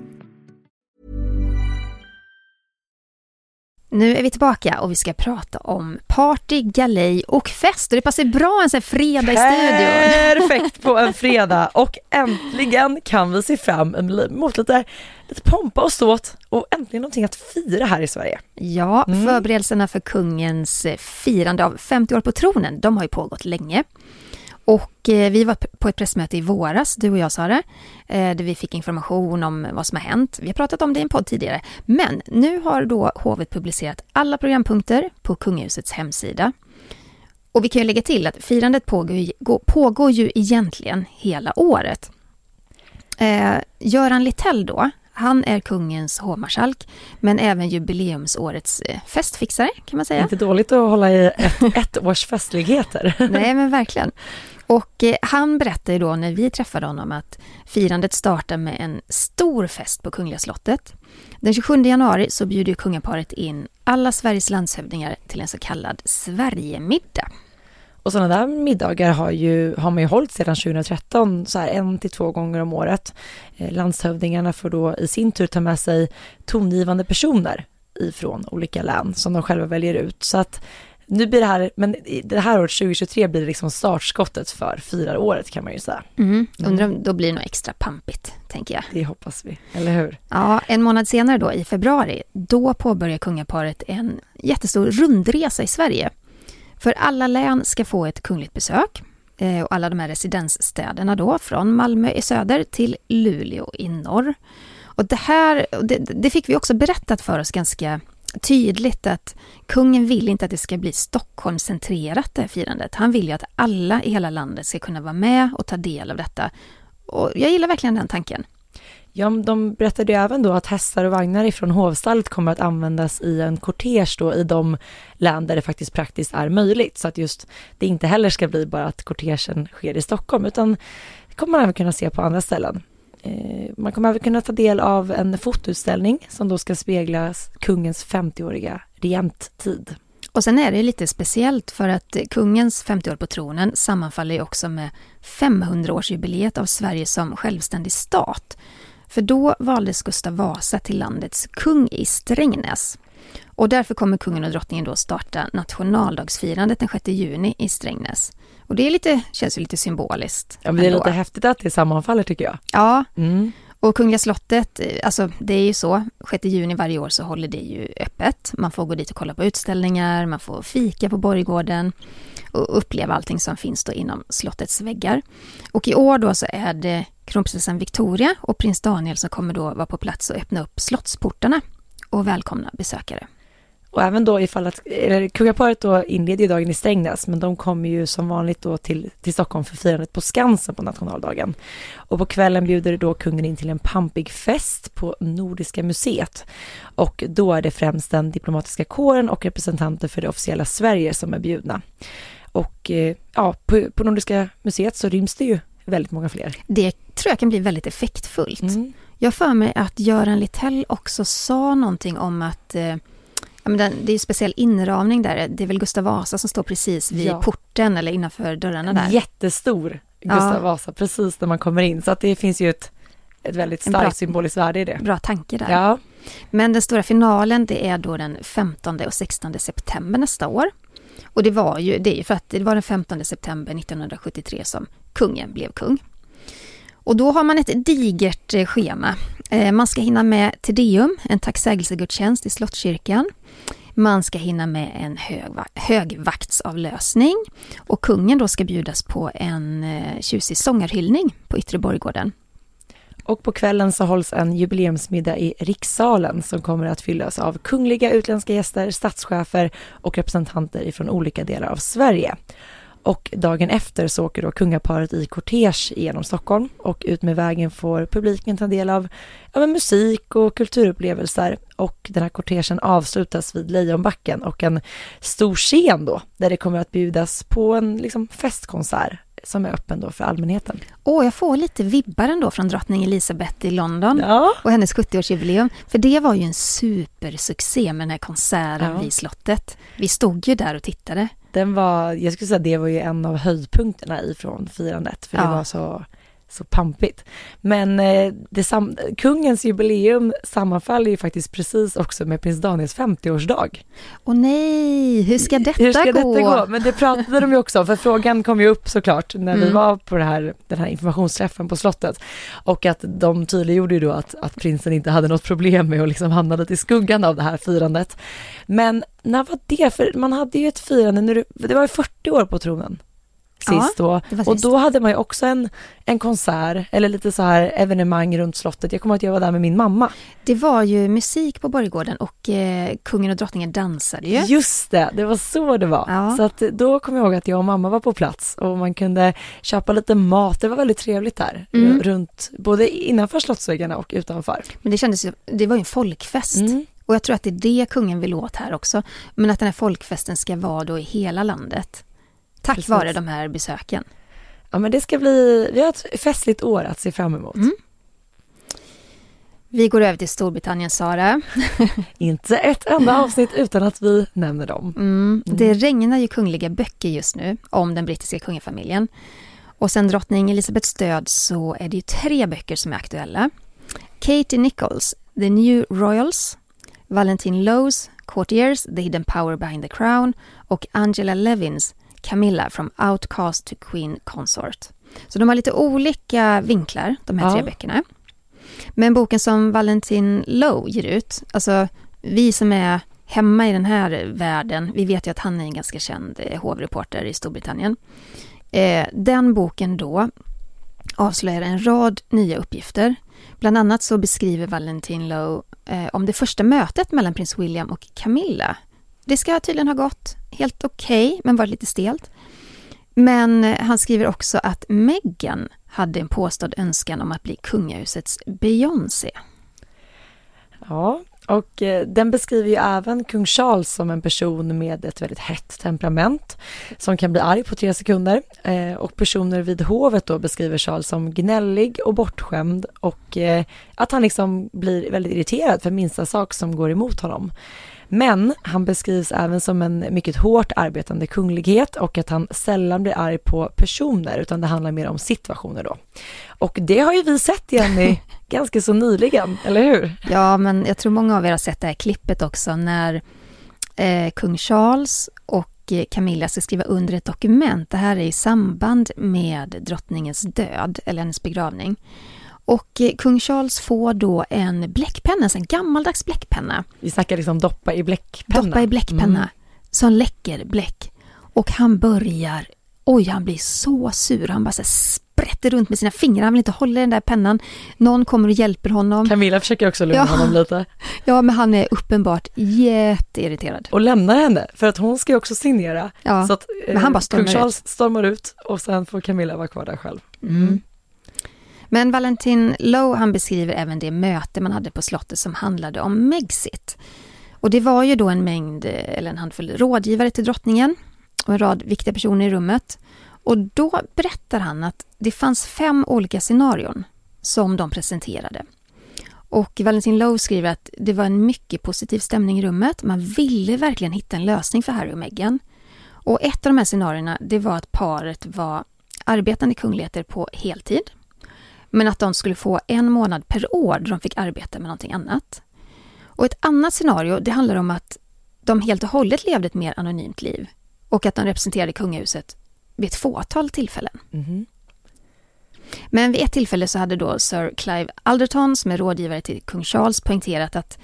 Nu är vi tillbaka och vi ska prata om party, galej och fest. Och det passar bra en sån här fredag i studion. Perfekt på en fredag och äntligen kan vi se fram emot lite, lite pompa och ståt och äntligen någonting att fira här i Sverige. Ja, mm. förberedelserna för kungens firande av 50 år på tronen, de har ju pågått länge. Och eh, vi var på ett pressmöte i våras, du och jag Sara, eh, där vi fick information om vad som har hänt. Vi har pratat om det i en podd tidigare. Men nu har då hovet publicerat alla programpunkter på kungahusets hemsida. Och vi kan ju lägga till att firandet pågår, pågår ju egentligen hela året. Eh, Göran Littell då, han är kungens hovmarskalk, men även jubileumsårets eh, festfixare kan man säga. Inte dåligt att hålla i ett, ett års festligheter. Nej, men verkligen. Och eh, han berättade då när vi träffade honom att firandet startar med en stor fest på Kungliga slottet. Den 27 januari så bjuder kungaparet in alla Sveriges landshövdingar till en så kallad Sverigemiddag. Och sådana där middagar har, ju, har man ju hållit sedan 2013, så här en till två gånger om året. Eh, landshövdingarna får då i sin tur ta med sig tongivande personer ifrån olika län som de själva väljer ut. Så att nu blir det här, men det här året 2023 blir det liksom startskottet för fyraråret kan man ju säga. Mm. Undrar om då blir det något extra pampigt, tänker jag. Det hoppas vi, eller hur? Ja, en månad senare då i februari, då påbörjar kungaparet en jättestor rundresa i Sverige. För alla län ska få ett kungligt besök eh, och alla de här residensstäderna då, från Malmö i söder till Luleå i norr. Och det här, det, det fick vi också berättat för oss ganska tydligt att kungen vill inte att det ska bli Stockholmscentrerat det här firandet. Han vill ju att alla i hela landet ska kunna vara med och ta del av detta. Och jag gillar verkligen den tanken. Ja, de berättade ju även då att hästar och vagnar ifrån hovstallet kommer att användas i en kortege då i de län där det faktiskt praktiskt är möjligt. Så att just det inte heller ska bli bara att kortegen sker i Stockholm, utan det kommer man även kunna se på andra ställen. Eh, man kommer även kunna ta del av en fotoutställning som då ska spegla kungens 50-åriga regenttid. Och sen är det lite speciellt för att kungens 50 år på tronen sammanfaller ju också med 500-årsjubileet av Sverige som självständig stat. För då valdes Gustav Vasa till landets kung i Strängnäs. Och därför kommer kungen och drottningen då starta nationaldagsfirandet den 6 juni i Strängnäs. Och det är lite, känns ju lite symboliskt. Ja, men det är lite häftigt att det sammanfaller tycker jag. Ja, mm. och Kungliga slottet, alltså det är ju så, 6 juni varje år så håller det ju öppet. Man får gå dit och kolla på utställningar, man får fika på Borggården och uppleva allting som finns då inom slottets väggar. Och i år då så är det kronprinsessan Victoria och prins Daniel som kommer då vara på plats och öppna upp slottsportarna och välkomna besökare. Och även då ifall att, eller kungaparet då inleder ju dagen i Strängnäs, men de kommer ju som vanligt då till, till Stockholm för firandet på Skansen på nationaldagen. Och på kvällen bjuder då kungen in till en pampig fest på Nordiska museet. Och då är det främst den diplomatiska kåren och representanter för det officiella Sverige som är bjudna. Och eh, ja, på, på Nordiska museet så ryms det ju väldigt många fler. Det tror jag kan bli väldigt effektfullt. Mm. Jag för mig att Göran Littell också sa någonting om att eh, Ja, men den, det är speciell inramning där. Det är väl Gustav Vasa som står precis vid ja. porten eller innanför dörrarna där. Jättestor Gustav ja. Vasa precis när man kommer in. Så att det finns ju ett, ett väldigt starkt bra, symboliskt värde i det. Bra tanke där. Ja. Men den stora finalen det är då den 15 och 16 september nästa år. Och det var ju det är för att det var den 15 september 1973 som kungen blev kung. Och då har man ett digert eh, schema. Eh, man ska hinna med Tedeum, en tacksägelsegudstjänst i Slottskyrkan. Man ska hinna med en högvaktsavlösning och kungen då ska bjudas på en eh, tjusig sångarhyllning på Yttre Borggården. Och på kvällen så hålls en jubileumsmiddag i rikssalen som kommer att fyllas av kungliga utländska gäster, statschefer och representanter ifrån olika delar av Sverige. Och dagen efter så åker då kungaparet i kortege genom Stockholm och ut med vägen får publiken ta del av ja, musik och kulturupplevelser. Och den här kortegen avslutas vid Lejonbacken och en stor scen då där det kommer att bjudas på en liksom, festkonsert som är öppen då för allmänheten. Åh, jag får lite vibbar ändå från drottning Elizabeth i London ja. och hennes 70-årsjubileum. För det var ju en supersuccé med den här konserten ja. vid slottet. Vi stod ju där och tittade. Den var, jag skulle säga det var ju en av höjdpunkterna ifrån firandet, för ja. det var så så pampigt. Men eh, det sam kungens jubileum sammanfaller ju faktiskt precis också med prins Daniels 50-årsdag. Åh nej, hur ska detta gå? Hur ska detta gå? Men det pratade de ju också om, för frågan kom ju upp såklart när mm. vi var på det här, den här informationsträffen på slottet. Och att de tydliggjorde ju då att, att prinsen inte hade något problem med att liksom hamna lite i skuggan av det här firandet. Men när var det? För man hade ju ett firande, nu, det var ju 40 år på tronen sist ja, då. Och då hade man ju också en, en konsert eller lite så här evenemang runt slottet. Jag kommer att jag var där med min mamma. Det var ju musik på Borggården och eh, kungen och drottningen dansade ju. Just det, det var så det var. Ja. Så att då kommer jag ihåg att jag och mamma var på plats och man kunde köpa lite mat. Det var väldigt trevligt där mm. runt både innanför slottsväggarna och utanför. Men det kändes ju, det var ju en folkfest. Mm. Och jag tror att det är det kungen vill åt här också. Men att den här folkfesten ska vara då i hela landet. Tack Precis. vare de här besöken. Ja men det ska bli, vi har ett festligt år att se fram emot. Mm. Vi går över till Storbritannien, Sara. Inte ett enda avsnitt utan att vi nämner dem. Mm. Mm. Det regnar ju kungliga böcker just nu om den brittiska kungafamiljen. Och sen drottning Elizabeths död så är det ju tre böcker som är aktuella. Katie Nichols, The New Royals, Valentine Lowes, Courtiers, The Hidden Power Behind the Crown och Angela Levins Camilla from Outcast to Queen Consort. Så de har lite olika vinklar, de här ja. tre böckerna. Men boken som Valentin Lowe ger ut, alltså vi som är hemma i den här världen, vi vet ju att han är en ganska känd eh, hovreporter i Storbritannien. Eh, den boken då avslöjar en rad nya uppgifter. Bland annat så beskriver Valentin Lowe eh, om det första mötet mellan prins William och Camilla det ska tydligen ha gått helt okej, okay, men varit lite stelt. Men eh, han skriver också att Meghan hade en påstådd önskan om att bli kungahusets Beyoncé. Ja, och eh, den beskriver ju även kung Charles som en person med ett väldigt hett temperament som kan bli arg på tre sekunder. Eh, och personer vid hovet då beskriver Charles som gnällig och bortskämd och att han liksom blir väldigt irriterad för minsta sak som går emot honom. Men han beskrivs även som en mycket hårt arbetande kunglighet och att han sällan blir arg på personer utan det handlar mer om situationer då. Och det har ju vi sett Jenny ganska så nyligen, eller hur? Ja, men jag tror många av er har sett det här klippet också när eh, kung Charles och Camilla ska skriva under ett dokument. Det här är i samband med drottningens död, eller hennes begravning. Och eh, kung Charles får då en bläckpenna, en gammaldags bläckpenna. Vi snackar liksom doppa i bläckpenna. Doppa i bläckpenna, mm. som läcker bläck. Och han börjar, oj han blir så sur, han bara så sprätter runt med sina fingrar, han vill inte hålla den där pennan. Någon kommer och hjälper honom. Camilla försöker också lugna ja. honom lite. Ja, men han är uppenbart jätteirriterad. Och lämnar henne, för att hon ska ju också signera. Ja, så att, men han bara eh, stormar kung Charles ut. stormar ut och sen får Camilla vara kvar där själv. Mm. Men Valentin Lowe han beskriver även det möte man hade på slottet som handlade om Megxit. Och det var ju då en mängd, eh, eller en handfull rådgivare till drottningen och en rad viktiga personer i rummet. Och då berättar han att det fanns fem olika scenarion som de presenterade. Och Valentin Lowe skriver att det var en mycket positiv stämning i rummet. Man ville verkligen hitta en lösning för Harry och Meghan. Och ett av de här scenarierna, det var att paret var arbetande kungligheter på heltid men att de skulle få en månad per år då de fick arbeta med någonting annat. Och ett annat scenario, det handlar om att de helt och hållet levde ett mer anonymt liv och att de representerade kungahuset vid ett fåtal tillfällen. Mhm. Men vid ett tillfälle så hade då Sir Clive Alderton som är rådgivare till kung Charles poängterat att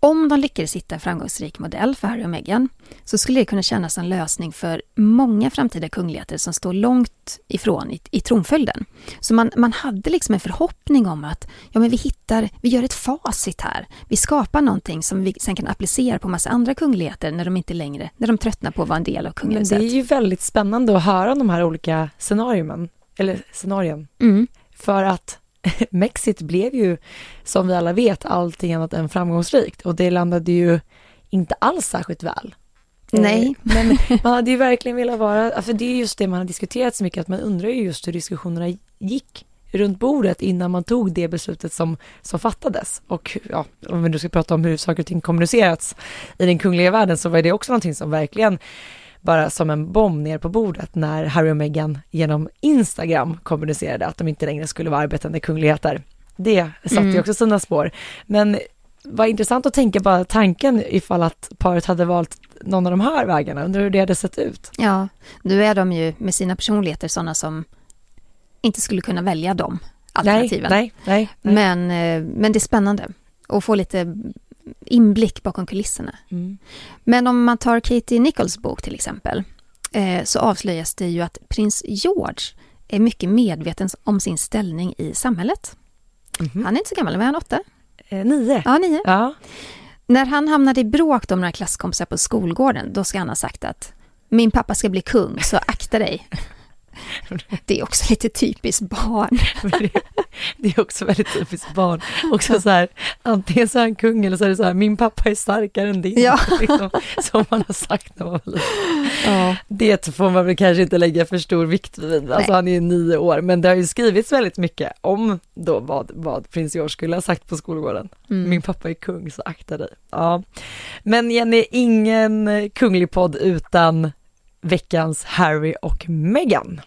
om de lyckades hitta en framgångsrik modell för Harry och Meghan så skulle det kunna kännas en lösning för många framtida kungligheter som står långt ifrån i, i tronföljden. Så man, man hade liksom en förhoppning om att ja, men vi hittar, vi gör ett facit här. Vi skapar någonting som vi sen kan applicera på massa andra kungligheter när de inte längre, när de tröttnar på att vara en del av kungahuset. det är ju väldigt spännande att höra om de här olika scenarierna, eller scenarien. Mm. För att Mexit blev ju, som vi alla vet, allting annat än framgångsrikt och det landade ju inte alls särskilt väl. Nej. Eh, Men man hade ju verkligen velat vara, för det är just det man har diskuterat så mycket, att man undrar ju just hur diskussionerna gick runt bordet innan man tog det beslutet som, som fattades. Och ja, om vi nu ska prata om hur saker och ting kommunicerats i den kungliga världen så var det också någonting som verkligen bara som en bomb ner på bordet när Harry och Meghan genom Instagram kommunicerade att de inte längre skulle vara arbetande kungligheter. Det satte ju Mm. också sina spår. Men vad intressant att tänka bara tanken ifall att paret hade valt någon av de här vägarna, undrar hur det hade sett ut. Ja, nu är de ju med sina personligheter sådana som inte skulle kunna välja de alternativen. Nej, nej, nej. Men, eh, men det är spännande att få lite inblick bakom kulisserna. Mm. Men om man tar Katie Nichols bok till exempel, eh, så avslöjas det ju att prins George är mycket medveten om sin ställning i samhället. Han är inte så gammal, men han åtta? Eh, nio. Ja, nio. Ja. När han hamnade i bråk om några klasskompisar på skolgården, då ska han ha sagt att min pappa ska bli kung, så akta dig. Det är också lite typiskt barn. det, är också väldigt typiskt barn. Också så här, antingen så är han kung eller så är det så här, min pappa är starkare än din. Ja. Liksom, som man har sagt när man var liten. Ja. Det får man väl kanske inte lägga för stor vikt vid. Alltså Nej. han är ju nio år, men det har ju skrivits väldigt mycket om då vad, vad prins George skulle ha sagt på skolgården. Mm. Min pappa är kung, så akta dig. Ja. Men Jenny, ingen kunglig podd utan veckans Harry och Meghan.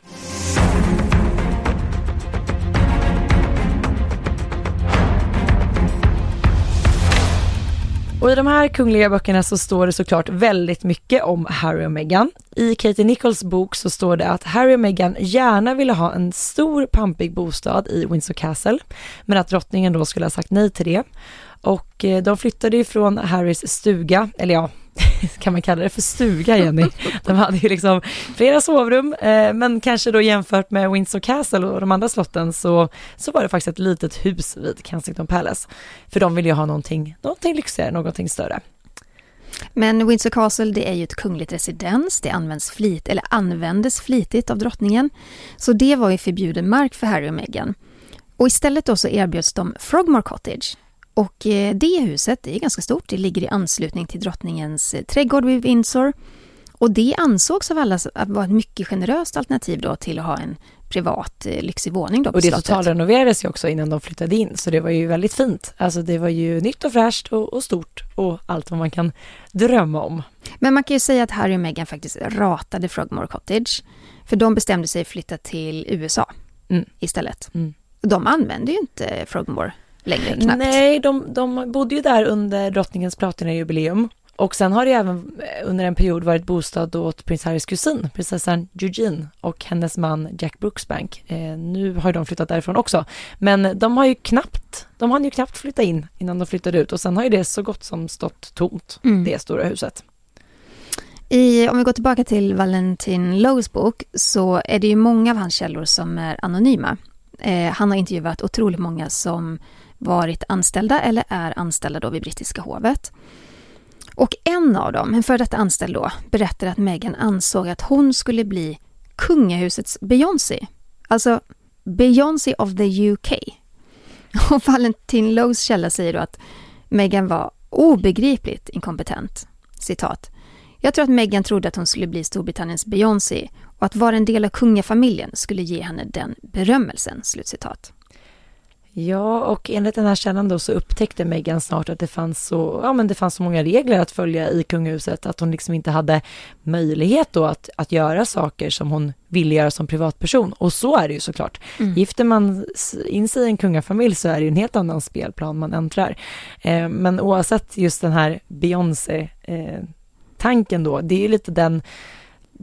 Och i de här kungliga böckerna så står det såklart väldigt mycket om Harry och Meghan. I Katie Nichols bok så står det att Harry och Meghan gärna ville ha en stor pampig bostad i Windsor Castle, men att drottningen då skulle ha sagt nej till det. Och eh, de flyttade ifrån Harrys stuga, eller ja, kan man kalla det för stuga Jenny? De hade ju liksom flera sovrum, eh, men kanske då jämfört med Windsor Castle och de andra slotten så, så var det faktiskt ett litet hus vid Kensington Palace. För de ville ju ha någonting, någonting lyxigare, någonting större. Men Windsor Castle det är ju ett kungligt residens, det används flit, eller användes flitigt av drottningen. Så det var ju förbjuden mark för Harry och Meghan. Och istället då så erbjöds de Frogmore Cottage. Och eh, det huset det är ganska stort, det ligger i anslutning till drottningens eh, trädgård vid Windsor. Och det ansågs av alla att vara ett mycket generöst alternativ då till att ha en privat eh, lyxig våning då på Och det totalrenoverades ju också innan de flyttade in, så det var ju väldigt fint. Alltså det var ju nytt och fräscht och, och stort och allt vad man kan drömma om. Men man kan ju säga att Harry och Meghan faktiskt ratade Frogmore Cottage. För de bestämde sig flytta till USA Mm. istället. Mm. De använde ju inte Frogmore längre knappt. Nej, de, de bodde ju där under drottningens platinajubileum. Och sen har det även eh, under en period varit bostad åt prins Harrys kusin, prinsessan Eugene och hennes man Jack Brooksbank. Eh, nu har de flyttat därifrån också. Men de har ju knappt, de hann ju knappt flytta in innan de flyttade ut och sen har ju det så gott som stått tomt, Mm. det stora huset. I, om vi går tillbaka till Valentin Lows bok så är det ju många av hans källor som är anonyma. Eh, han har intervjuat otroligt många som varit anställda eller är anställda då vid brittiska hovet. Och en av dem, en före detta anställd då, berättar att Meghan ansåg att hon skulle bli kungahusets Beyoncé. Alltså Beyoncé of the UK. Och Valentin Lows källa säger då att Meghan var obegripligt inkompetent. Citat. Jag tror att Meghan trodde att hon skulle bli Storbritanniens Beyoncé och att vara en del av kungafamiljen skulle ge henne den berömmelsen. Slutcitat. Ja, och enligt den här källan då så upptäckte Meghan snart att det fanns så, ja men det fanns så många regler att följa i kungahuset att hon liksom inte hade möjlighet då att, att göra saker som hon ville göra som privatperson. Och så är det ju såklart. Mm. Gifter man in sig i en kungafamilj så är det ju en helt annan spelplan man äntrar. Eh, men oavsett just den här Beyoncé eh, tanken då, det är ju lite den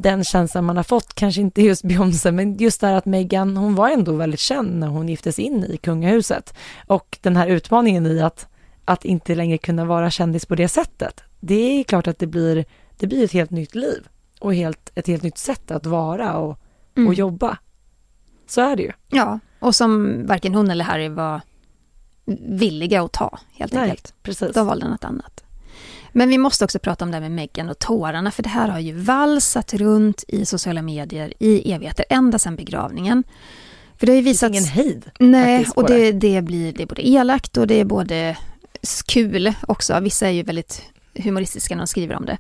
den känslan man har fått, kanske inte just Beyoncé, men just där att Meghan, hon var ändå väldigt känd när hon giftes in i kungahuset. Och den här utmaningen i att, att inte längre kunna vara kändis på det sättet, det är klart att det blir, det blir ett helt nytt liv och helt, ett helt nytt sätt att vara och, Mm. och jobba. Så är det ju. Ja, och som varken hon eller Harry var villiga att ta, helt Nej, enkelt. precis. De valde något annat. Men vi måste också prata om det här med Meghan och tårarna, för det här har ju valsat runt i sociala medier i evigheter, ända sedan begravningen. För det har ju visats... ingen hejd Nej, och det, det blir det är både elakt och det är både kul också. Vissa är ju väldigt humoristiska när de skriver om det.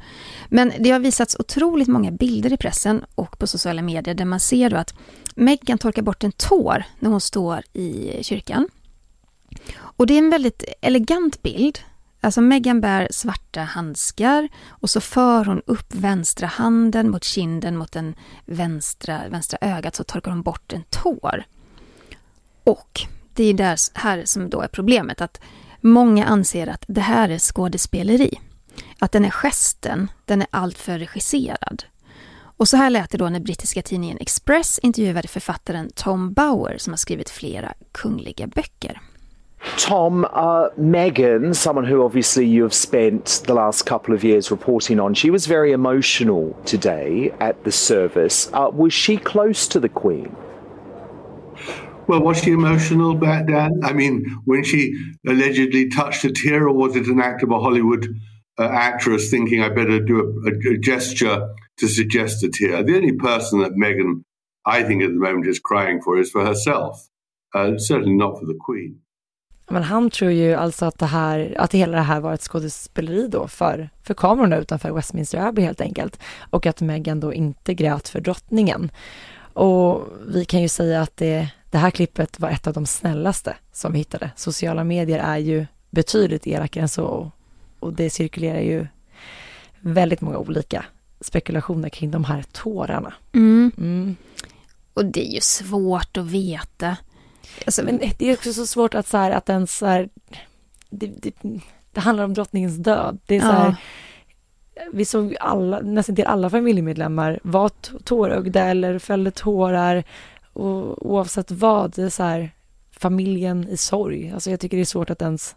Men det har visats otroligt många bilder i pressen och på sociala medier där man ser då att Meghan torkar bort en tår när hon står i kyrkan. Och det är en väldigt elegant bild. Alltså Meghan bär svarta handskar och så för hon upp vänstra handen mot kinden mot den vänstra, vänstra ögat så torkar hon bort en tår. Och det är där här som då är problemet att många anser att det här är skådespeleri. Att den här gesten, den är alltför regisserad. Och så här lät det då när brittiska tidningen Express intervjuade författaren Tom Bauer som har skrivit flera kungliga böcker. Tom, uh, Megan, someone who obviously you have spent the last couple of years reporting on, she was very emotional today at the service. Uh, was she close to the Queen? Well, was she emotional back then? I mean, when she allegedly touched a tear, or was it an act of a Hollywood uh, actress thinking I better do a, a, gesture to suggest a tear? The only person that Megan, I think, at the moment is crying for is for herself. Uh, certainly not for the Queen. Men han tror ju alltså att det här, att hela det här var ett skådespeleri då för, för kamerorna utanför Westminster Abbey helt enkelt. Och att Meghan då inte grät för drottningen. Och vi kan ju säga att det, det här klippet var ett av de snällaste som vi hittade. Sociala medier är ju betydligt elakare än så och det cirkulerar ju väldigt många olika spekulationer kring de här tårarna. Mm. Mm. Och det är ju svårt att veta. Alltså, men det är också så svårt att så här, att ens så här, det, det, det handlar om drottningens död. Det är så Ja. här, vi såg alla, nästan till alla familjemedlemmar var tårögda eller fällde tårar och oavsett vad, det är så här familjen i sorg. Alltså jag tycker det är svårt att ens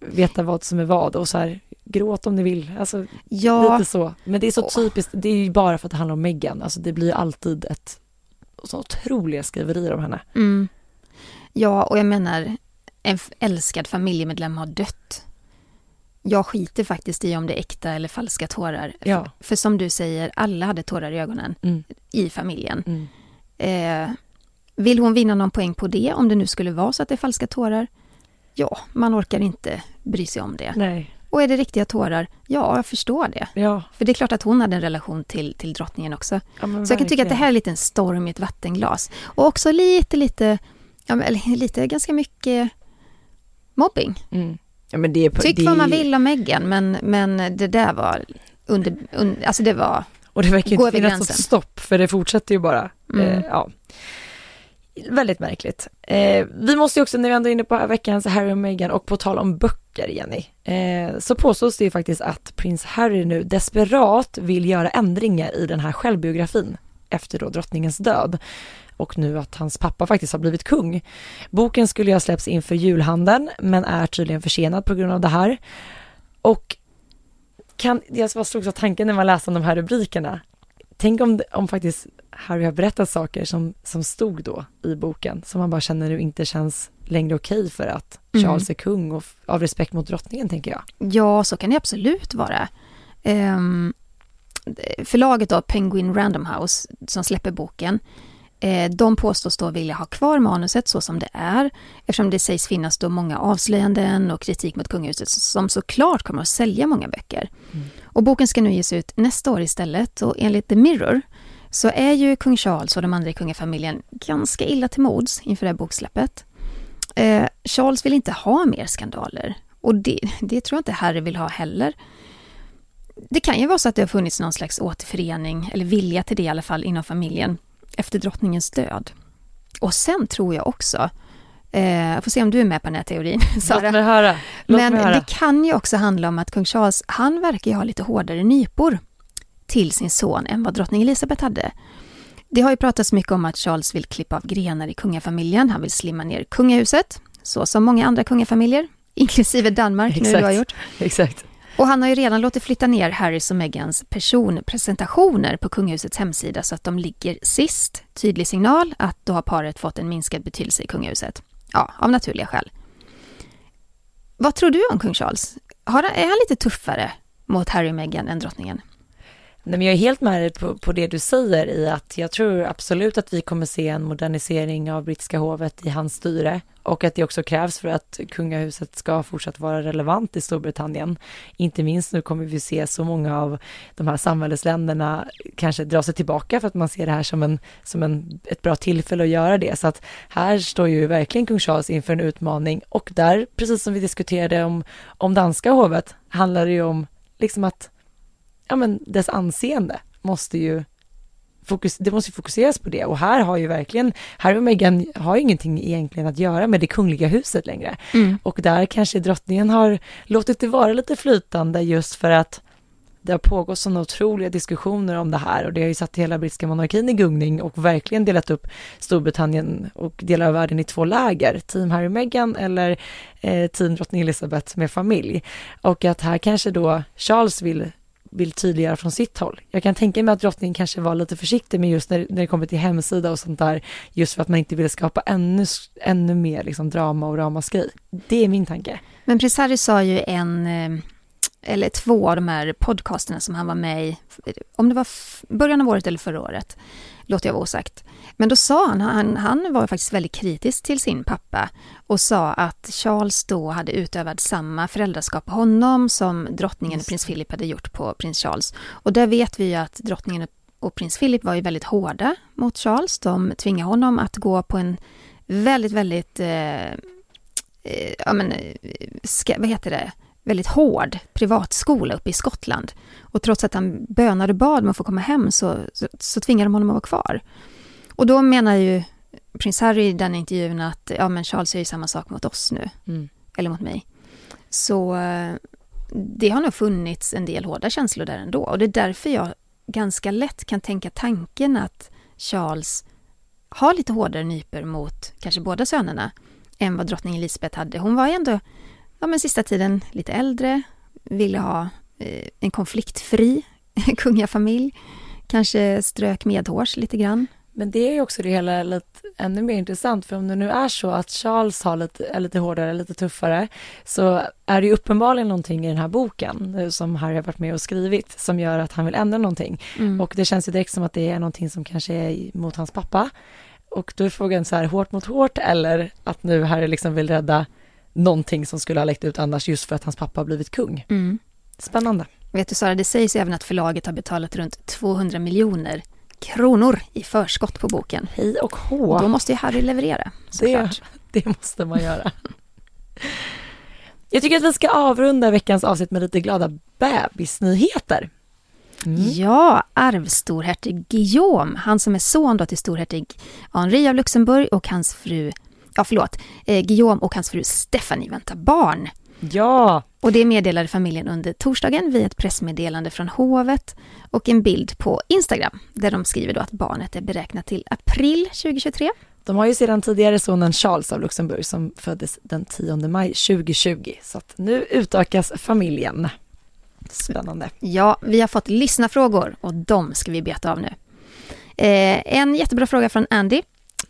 veta vad som är vad och så här gråt om ni vill. Alltså Ja. lite så. Men det är så typiskt, det är ju bara för att det handlar om Meghan. Alltså det blir ju alltid ett så otroliga skriverier om henne. Mm. Ja, och jag menar, en älskad familjemedlem har dött. Jag skiter faktiskt i om det är äkta eller falska tårar. Ja. För, för som du säger, alla hade tårar i ögonen Mm. i familjen. Mm. Eh, vill hon vinna någon poäng på det, om det nu skulle vara så att det är falska tårar? Ja, man orkar inte bry sig om det. Nej. Och är det riktiga tårar? Ja, jag förstår det. Ja. För det är klart att hon hade en relation till, till drottningen också. Ja, så jag kan tycka att det här är lite en storm i ett vattenglas. Och också lite, lite, ja, eller lite ganska mycket mobbing. Mm. Ja, men det Tyck det vad man vill om Meghan, men, men det där var under, under alltså det var... Och det verkar ju inte finnas något stopp, för det fortsätter ju bara. Mm. Eh, ja. Väldigt märkligt. Eh, vi måste ju också, när vi ändå är inne på veckans Harry och Meghan och på tal om böcker, Jenny, eh, så påstås det ju faktiskt att prins Harry nu desperat vill göra ändringar i den här självbiografin efter då drottningens död och nu att hans pappa faktiskt har blivit kung. Boken skulle ju ha släppts inför julhandeln, men är tydligen försenad på grund av det här. Och kan, jag bara slogs av tanken när man läste om de här rubrikerna. Tänk om, om faktiskt Harry har berättat saker som, som stod då i boken, som man bara känner nu inte känns längre okej för att Mm. Charles är kung och av respekt mot drottningen, tänker jag. Ja, så kan det absolut vara. Ehm, förlaget då, Penguin Random House, som släpper boken, de påstås då vilja ha kvar manuset så som det är, eftersom det sägs finnas då många avslöjanden och kritik mot kungahuset som såklart kommer att sälja många böcker. Och boken ska nu ges ut nästa år istället och enligt The Mirror så är ju kung Charles och de andra i kungafamiljen ganska illa till mods inför det här boksläppet. Eh, Charles vill inte ha mer skandaler och det, det tror jag inte Harry vill ha heller. Det kan ju vara så att det har funnits någon slags återförening, eller vilja till det i alla fall, inom familjen efter drottningens död. Och sen tror jag också, eh, får se om du är med på den här teorin, Sara. Låt mig höra. Låt Men mig höra. det kan ju också handla om att kung Charles, han verkar ju ha lite hårdare nypor till sin son än vad drottning Elizabeth hade. Det har ju pratats mycket om att Charles vill klippa av grenar i kungafamiljen. Han vill slimma ner kungahuset, så som många andra kungafamiljer, inklusive Danmark, nu du har gjort. Exakt. Och han har ju redan låtit flytta ner Harrys och Meghans personpresentationer på kungahusets hemsida så att de ligger sist. Tydlig signal att då har paret fått en minskad betydelse i kungahuset. Ja, av naturliga skäl. Vad tror du om kung Charles? Har, är han lite tuffare mot Harry och Meghan än drottningen? Nej, men jag är helt med dig på, på det du säger i att jag tror absolut att vi kommer se en modernisering av brittiska hovet i hans styre och att det också krävs för att kungahuset ska fortsatt vara relevant i Storbritannien. Inte minst nu kommer vi se så många av de här samhällsländerna kanske dra sig tillbaka för att man ser det här som, en, som en, ett bra tillfälle att göra det. Så att här står ju verkligen kung Charles inför en utmaning och där, precis som vi diskuterade om, om danska hovet, handlar det ju om liksom att ja, men dess anseende måste ju fokus, det måste fokuseras på det och här har ju verkligen, Harry och Meghan har ju ingenting egentligen att göra med det kungliga huset längre. Mm. Och där kanske drottningen har låtit det vara lite flytande just för att det har pågått sådana otroliga diskussioner om det här och det har ju satt hela brittiska monarkin i gungning och verkligen delat upp Storbritannien och delar av världen i två läger, team Harry och Meghan eller eh, team drottning Elizabeth med familj. Och att här kanske då Charles vill vill tydliggöra från sitt håll. Jag kan tänka mig att drottningen kanske var lite försiktig med just när, när det kommer till hemsida och sånt där, just för att man inte ville skapa ännu, ännu mer liksom drama och ramaskri. Det är min tanke. Men prins Harry sa ju en, eh, eller två av de här podcasterna som han var med i, om det var början av året eller förra året, låter jag vara osagt. Men då sa han, han, han var faktiskt väldigt kritisk till sin pappa och sa att Charles då hade utövat samma föräldraskap på honom som drottningen och prins Philip hade gjort på prins Charles. Och där vet vi ju att drottningen och prins Philip var ju väldigt hårda mot Charles. De tvingade honom att gå på en väldigt, väldigt, eh, eh, ja men, eh, ska, vad heter det, väldigt hård privatskola uppe i Skottland. Och trots att han bönade och bad om att få komma hem så, så, så tvingade de honom att vara kvar. Och då menar ju prins Harry i den intervjun att ja, men Charles ju samma sak mot oss nu. Mm. Eller mot mig. Så eh, det har nog funnits en del hårda känslor där ändå. Och det är därför jag ganska lätt kan tänka tanken att Charles har lite hårdare nyper mot kanske båda sönerna än vad drottning Elizabeth hade. Hon var ju ändå, ja men sista tiden, lite äldre, ville ha eh, en konfliktfri kungafamilj. Kanske strök medhårs lite grann. Men det är ju också det hela lite ännu mer intressant, för om det nu är så att Charles har lite, är lite hårdare, lite tuffare, så är det ju uppenbarligen någonting i den här boken eh, som Harry har varit med och skrivit, som gör att han vill ändra någonting. Mm. Och det känns ju direkt som att det är någonting som kanske är mot hans pappa. Och då är frågan så här, hårt mot hårt, eller att nu Harry liksom vill rädda någonting som skulle ha läckt ut annars just för att hans pappa har blivit kung. Mm. Spännande. Vet du Sara, det sägs även att förlaget har betalat runt 200 miljoner kronor i förskott på boken. Hej och hå. Då måste ju Harry leverera. Det, det måste man göra. Jag tycker att vi ska avrunda veckans avsnitt med lite glada bebisnyheter. Mm. Ja, arvstorhertig Guillaume, han som är son då till storhertig Henri av Luxemburg och hans fru, ja förlåt, eh, Guillaume och hans fru Stephanie väntar barn. Ja! Och det meddelade familjen under torsdagen via ett pressmeddelande från hovet och en bild på Instagram där de skriver då att barnet är beräknat till april 2023. De har ju sedan tidigare sonen Charles av Luxemburg som föddes den 10 maj 2020 så att nu utökas familjen. Spännande. Ja, vi har fått lyssnarfrågor och de ska vi beta av nu. Eh, en jättebra fråga från Andy.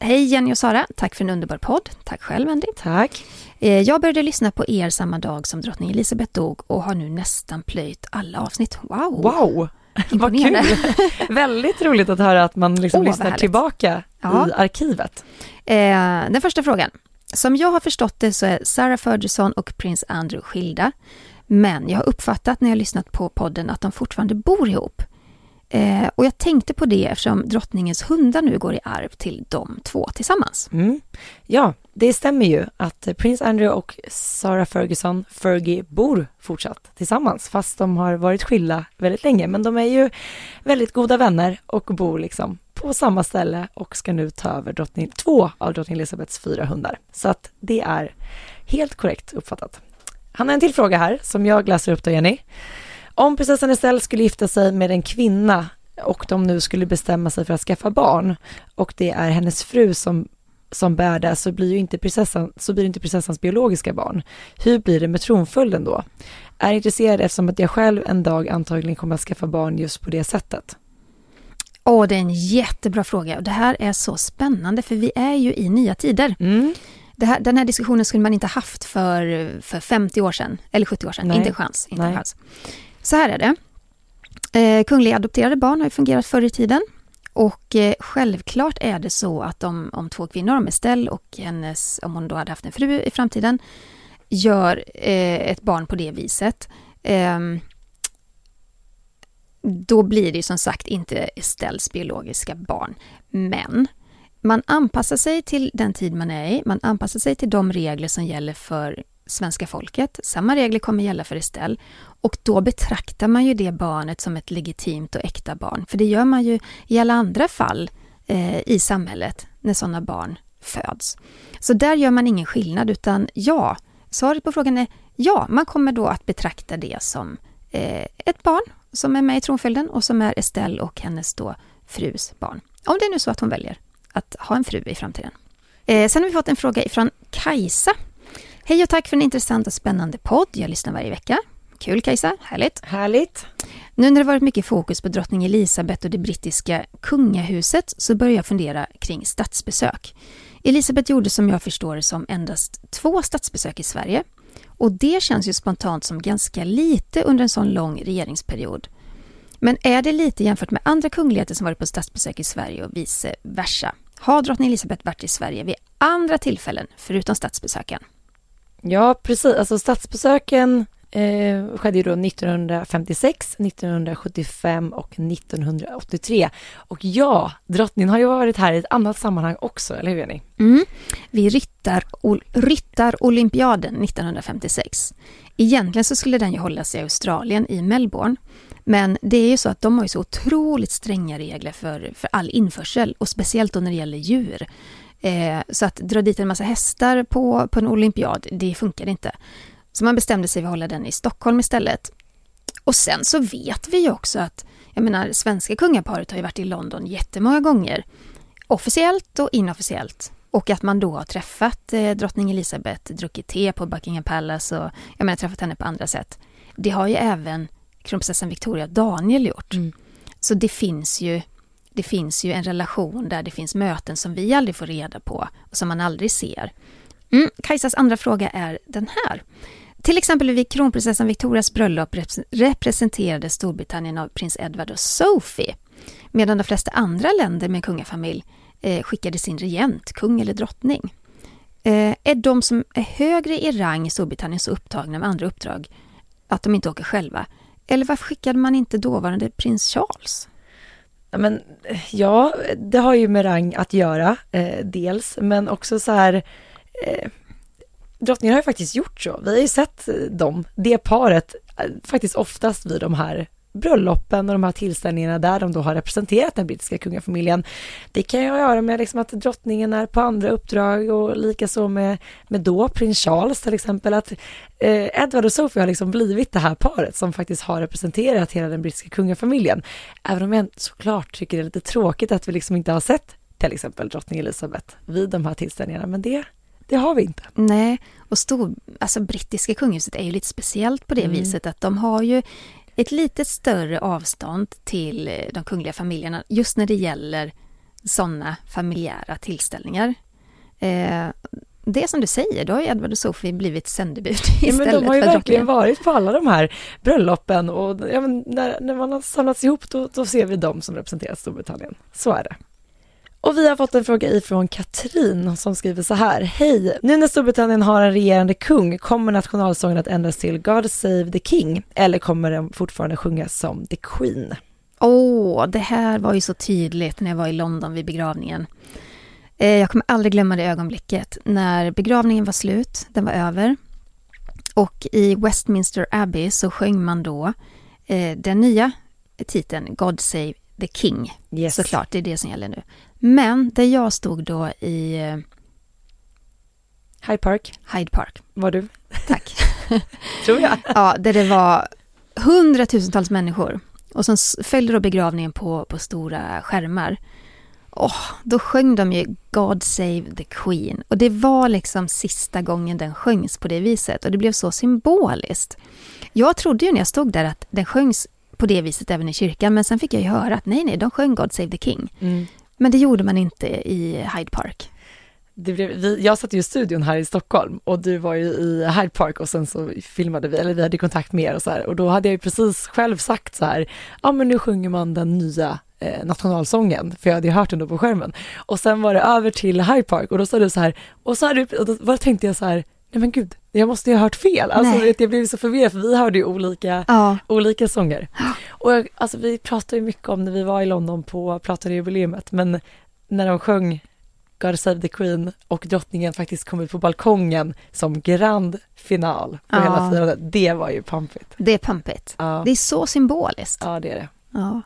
Hej Jenny och Sara, tack för en underbar podd. Tack själv Andy. Tack. Eh, jag började lyssna på er samma dag som drottning Elizabeth dog och har nu nästan plöjt alla avsnitt. Wow! Wow! Vad kul! Väldigt roligt att höra att man liksom oh, lyssnar tillbaka ja. i arkivet. Eh, den första frågan. Som jag har förstått det så är Sarah Ferguson och prins Andrew skilda. Men jag har uppfattat när jag lyssnat på podden att de fortfarande bor ihop. Eh, och jag tänkte på det eftersom drottningens hundar nu går i arv till de två tillsammans. Mm. Ja, det stämmer ju att prins Andrew och Sarah Ferguson, Fergie, bor fortsatt tillsammans, fast de har varit skilda väldigt länge. Men de är ju väldigt goda vänner och bor liksom på samma ställe och ska nu ta över drottning, två av drottning Elizabeths fyra hundar. Så att det är helt korrekt uppfattat. Han har en till fråga här som jag läser upp då, Jenny. Om prinsessan Estelle skulle gifta sig med en kvinna och de nu skulle bestämma sig för att skaffa barn och det är hennes fru som, som bär det så blir ju inte prinsessan, så blir inte prinsessans biologiska barn. Hur blir det med tronföljden då? Är intresserad eftersom att jag själv en dag antagligen kommer att skaffa barn just på det sättet. Åh, det är en jättebra fråga och det här är så spännande för vi är ju i nya tider. Mm. Här, den här diskussionen skulle man inte haft för, för 50 år sedan, eller 70 år sedan. Nej. Inte en chans. Inte en chans. Så här är det. Eh, kungliga adopterade barn har ju fungerat förr i tiden. Och eh, självklart är det så att om, om två kvinnor, om Estelle och hennes, om hon då hade haft en fru i framtiden, gör eh, ett barn på det viset, ehm, då blir det ju som sagt inte Estelles biologiska barn. Men man anpassar sig till den tid man är i, man anpassar sig till de regler som gäller för svenska folket. Samma regler kommer gälla för Estelle och då betraktar man ju det barnet som ett legitimt och äkta barn. För det gör man ju i alla andra fall eh, i samhället när sådana barn föds. Så där gör man ingen skillnad utan ja, svaret på frågan är ja, man kommer då att betrakta det som eh, ett barn som är med i tronföljden och som är Estelle och hennes då frus barn. Om det är nu så att hon väljer att ha en fru i framtiden. Eh, sen har vi fått en fråga ifrån Kajsa. Hej och tack för en intressant och spännande podd. Jag lyssnar varje vecka. Kul Kajsa, härligt. Härligt. Nu när det varit mycket fokus på drottning Elisabeth och det brittiska kungahuset så börjar jag fundera kring statsbesök. Elisabeth gjorde som jag förstår det som endast två statsbesök i Sverige. Och det känns ju spontant som ganska lite under en sån lång regeringsperiod. Men är det lite jämfört med andra kungligheter som varit på statsbesök i Sverige och vice versa? Har drottning Elisabeth varit i Sverige vid andra tillfällen förutom statsbesöken? Ja, precis. Alltså statsbesöken eh, skedde ju då 1956, 1975 och 1983. Och ja, drottningen har ju varit här i ett annat sammanhang också, eller hur Jenny? Mm. Vid ryttar, Ryttarolympiaden 1956. Egentligen så skulle den ju hållas i Australien, i Melbourne. Men det är ju så att de har ju så otroligt stränga regler för, för all införsel och speciellt då när det gäller djur. Eh, så att dra dit en massa hästar på, på en olympiad, det funkar inte. Så man bestämde sig för att hålla den i Stockholm istället. Och sen så vet vi ju också att, jag menar, svenska kungaparet har ju varit i London jättemånga gånger. Officiellt och inofficiellt. Och att man då har träffat eh, drottning Elizabeth, druckit te på Buckingham Palace och jag menar träffat henne på andra sätt. Det har ju även kronprinsessan Victoria Daniel gjort. Mm. Så det finns ju det finns ju en relation där det finns möten som vi aldrig får reda på och som man aldrig ser. Mm. Kajsas andra fråga är den här. Till exempel vid kronprinsessan Victorias bröllop representerades Storbritannien av prins Edward och Sophie. Medan de flesta andra länder med kungafamilj eh, skickade sin regent, kung eller drottning. Eh, är de som är högre i rang i Storbritannien så upptagna med andra uppdrag att de inte åker själva? Eller varför skickade man inte dåvarande prins Charles? Ja, men, ja, det har ju med rang att göra, eh, dels, men också så här, eh, drottningen har ju faktiskt gjort så. Vi har ju sett eh, dem, det paret, eh, faktiskt oftast vid de här bröllopen och de här tillställningarna där de då har representerat den brittiska kungafamiljen. Det kan ju ha att göra med liksom att drottningen är på andra uppdrag och likaså med, med då prins Charles till exempel att eh, Edward och Sophie har liksom blivit det här paret som faktiskt har representerat hela den brittiska kungafamiljen. Även om jag såklart tycker det är lite tråkigt att vi liksom inte har sett till exempel drottning Elizabeth vid de här tillställningarna, men det det har vi inte. Nej, och stor, alltså brittiska kungahuset är ju lite speciellt på det Mm. viset att de har ju ett lite större avstånd till eh, de kungliga familjerna just när det gäller sådana familjära tillställningar. Eh, det är som du säger, då har ju Edward och Sophie blivit sändebud Ja, istället men de har ju för verkligen varit på alla de här bröllopen och ja, när, när man har samlats ihop då, då ser vi dem som representerar Storbritannien. Så är det. Och vi har fått en fråga ifrån Katrin som skriver så här. Hej! Nu när Storbritannien har en regerande kung, kommer nationalsången att ändras till God Save the King? Eller kommer den fortfarande sjungas som The Queen? Åh, det här var ju så tydligt när jag var i London vid begravningen. Eh, Jag kommer aldrig glömma det ögonblicket när begravningen var slut, den var över. Och i Westminster Abbey så sjöng man då eh, den nya titeln God Save the King. Yes. Såklart, det är det som gäller nu. Men där jag stod då i eh, Hyde Park. Hyde Park. Var du? Tack. Tror jag. ja, där det var hundratusentals människor. Och sen följde då begravningen på, på stora skärmar. Oh, då sjöng de ju God Save the Queen. Och det var liksom sista gången den sjöngs på det viset. Och det blev så symboliskt. Jag trodde ju när jag stod där att den sjöngs på det viset även i kyrkan. Men sen fick jag ju höra att nej, nej, de sjöng God Save the King. Mm. Men det gjorde man inte i Hyde Park. Det blev, vi, jag satt ju i studion här i Stockholm och du var ju i Hyde Park och sen så filmade vi, eller vi hade kontakt med er och så här och då hade jag ju precis själv sagt så här, ja men nu sjunger man den nya eh, nationalsången, för jag hade ju hört den då på skärmen. Och sen var det över till Hyde Park och då sa du så här, och så här, och då tänkte jag så här, nej men gud, jag måste ju ha hört fel. Alltså nej. jag blev så förvirrad för vi hörde ju olika, ja. olika sånger. Och jag, alltså vi pratade ju mycket om när vi var i London på Platare-jubileumet, men när de sjöng God Save the Queen och drottningen faktiskt kom ut på balkongen som grand final på ja. hela firandet. Det var ju pampigt. Det är pampigt. Ja. Det är så symboliskt. Ja, det är det. Ja.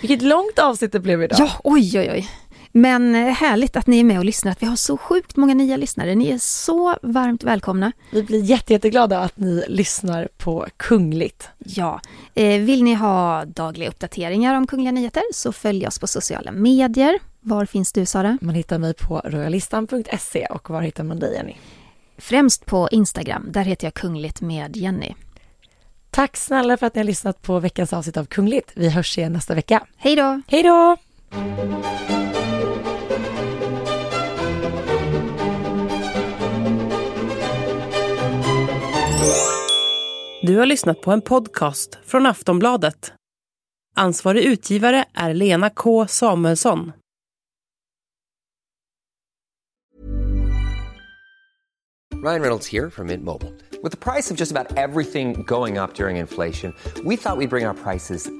Vilket långt avsnitt det blev idag. Ja, oj, oj, oj. Men eh, härligt att ni är med och lyssnar, att vi har så sjukt många nya lyssnare. Ni är så varmt välkomna. Vi blir jätte, jätteglada att ni lyssnar på Kungligt. Ja, eh, vill ni ha dagliga uppdateringar om Kungliga Nyheter så följ oss på sociala medier. Var finns du Sara? Man hittar mig på royalistan.se och var hittar man dig Jenny? Främst på Instagram, där heter jag Kungligt med Jenny. Tack snälla för att ni har lyssnat på veckans avsnitt av Kungligt. Vi hörs igen nästa vecka. Hej då! Hej då! Du har lyssnat på en podcast från Aftonbladet. Ansvarig utgivare är Lena K Samuelsson. Ryan Reynolds här från Mint Mobile. Med priset på nästan allt som går upp under inflationen, trodde vi att vi skulle bring våra priser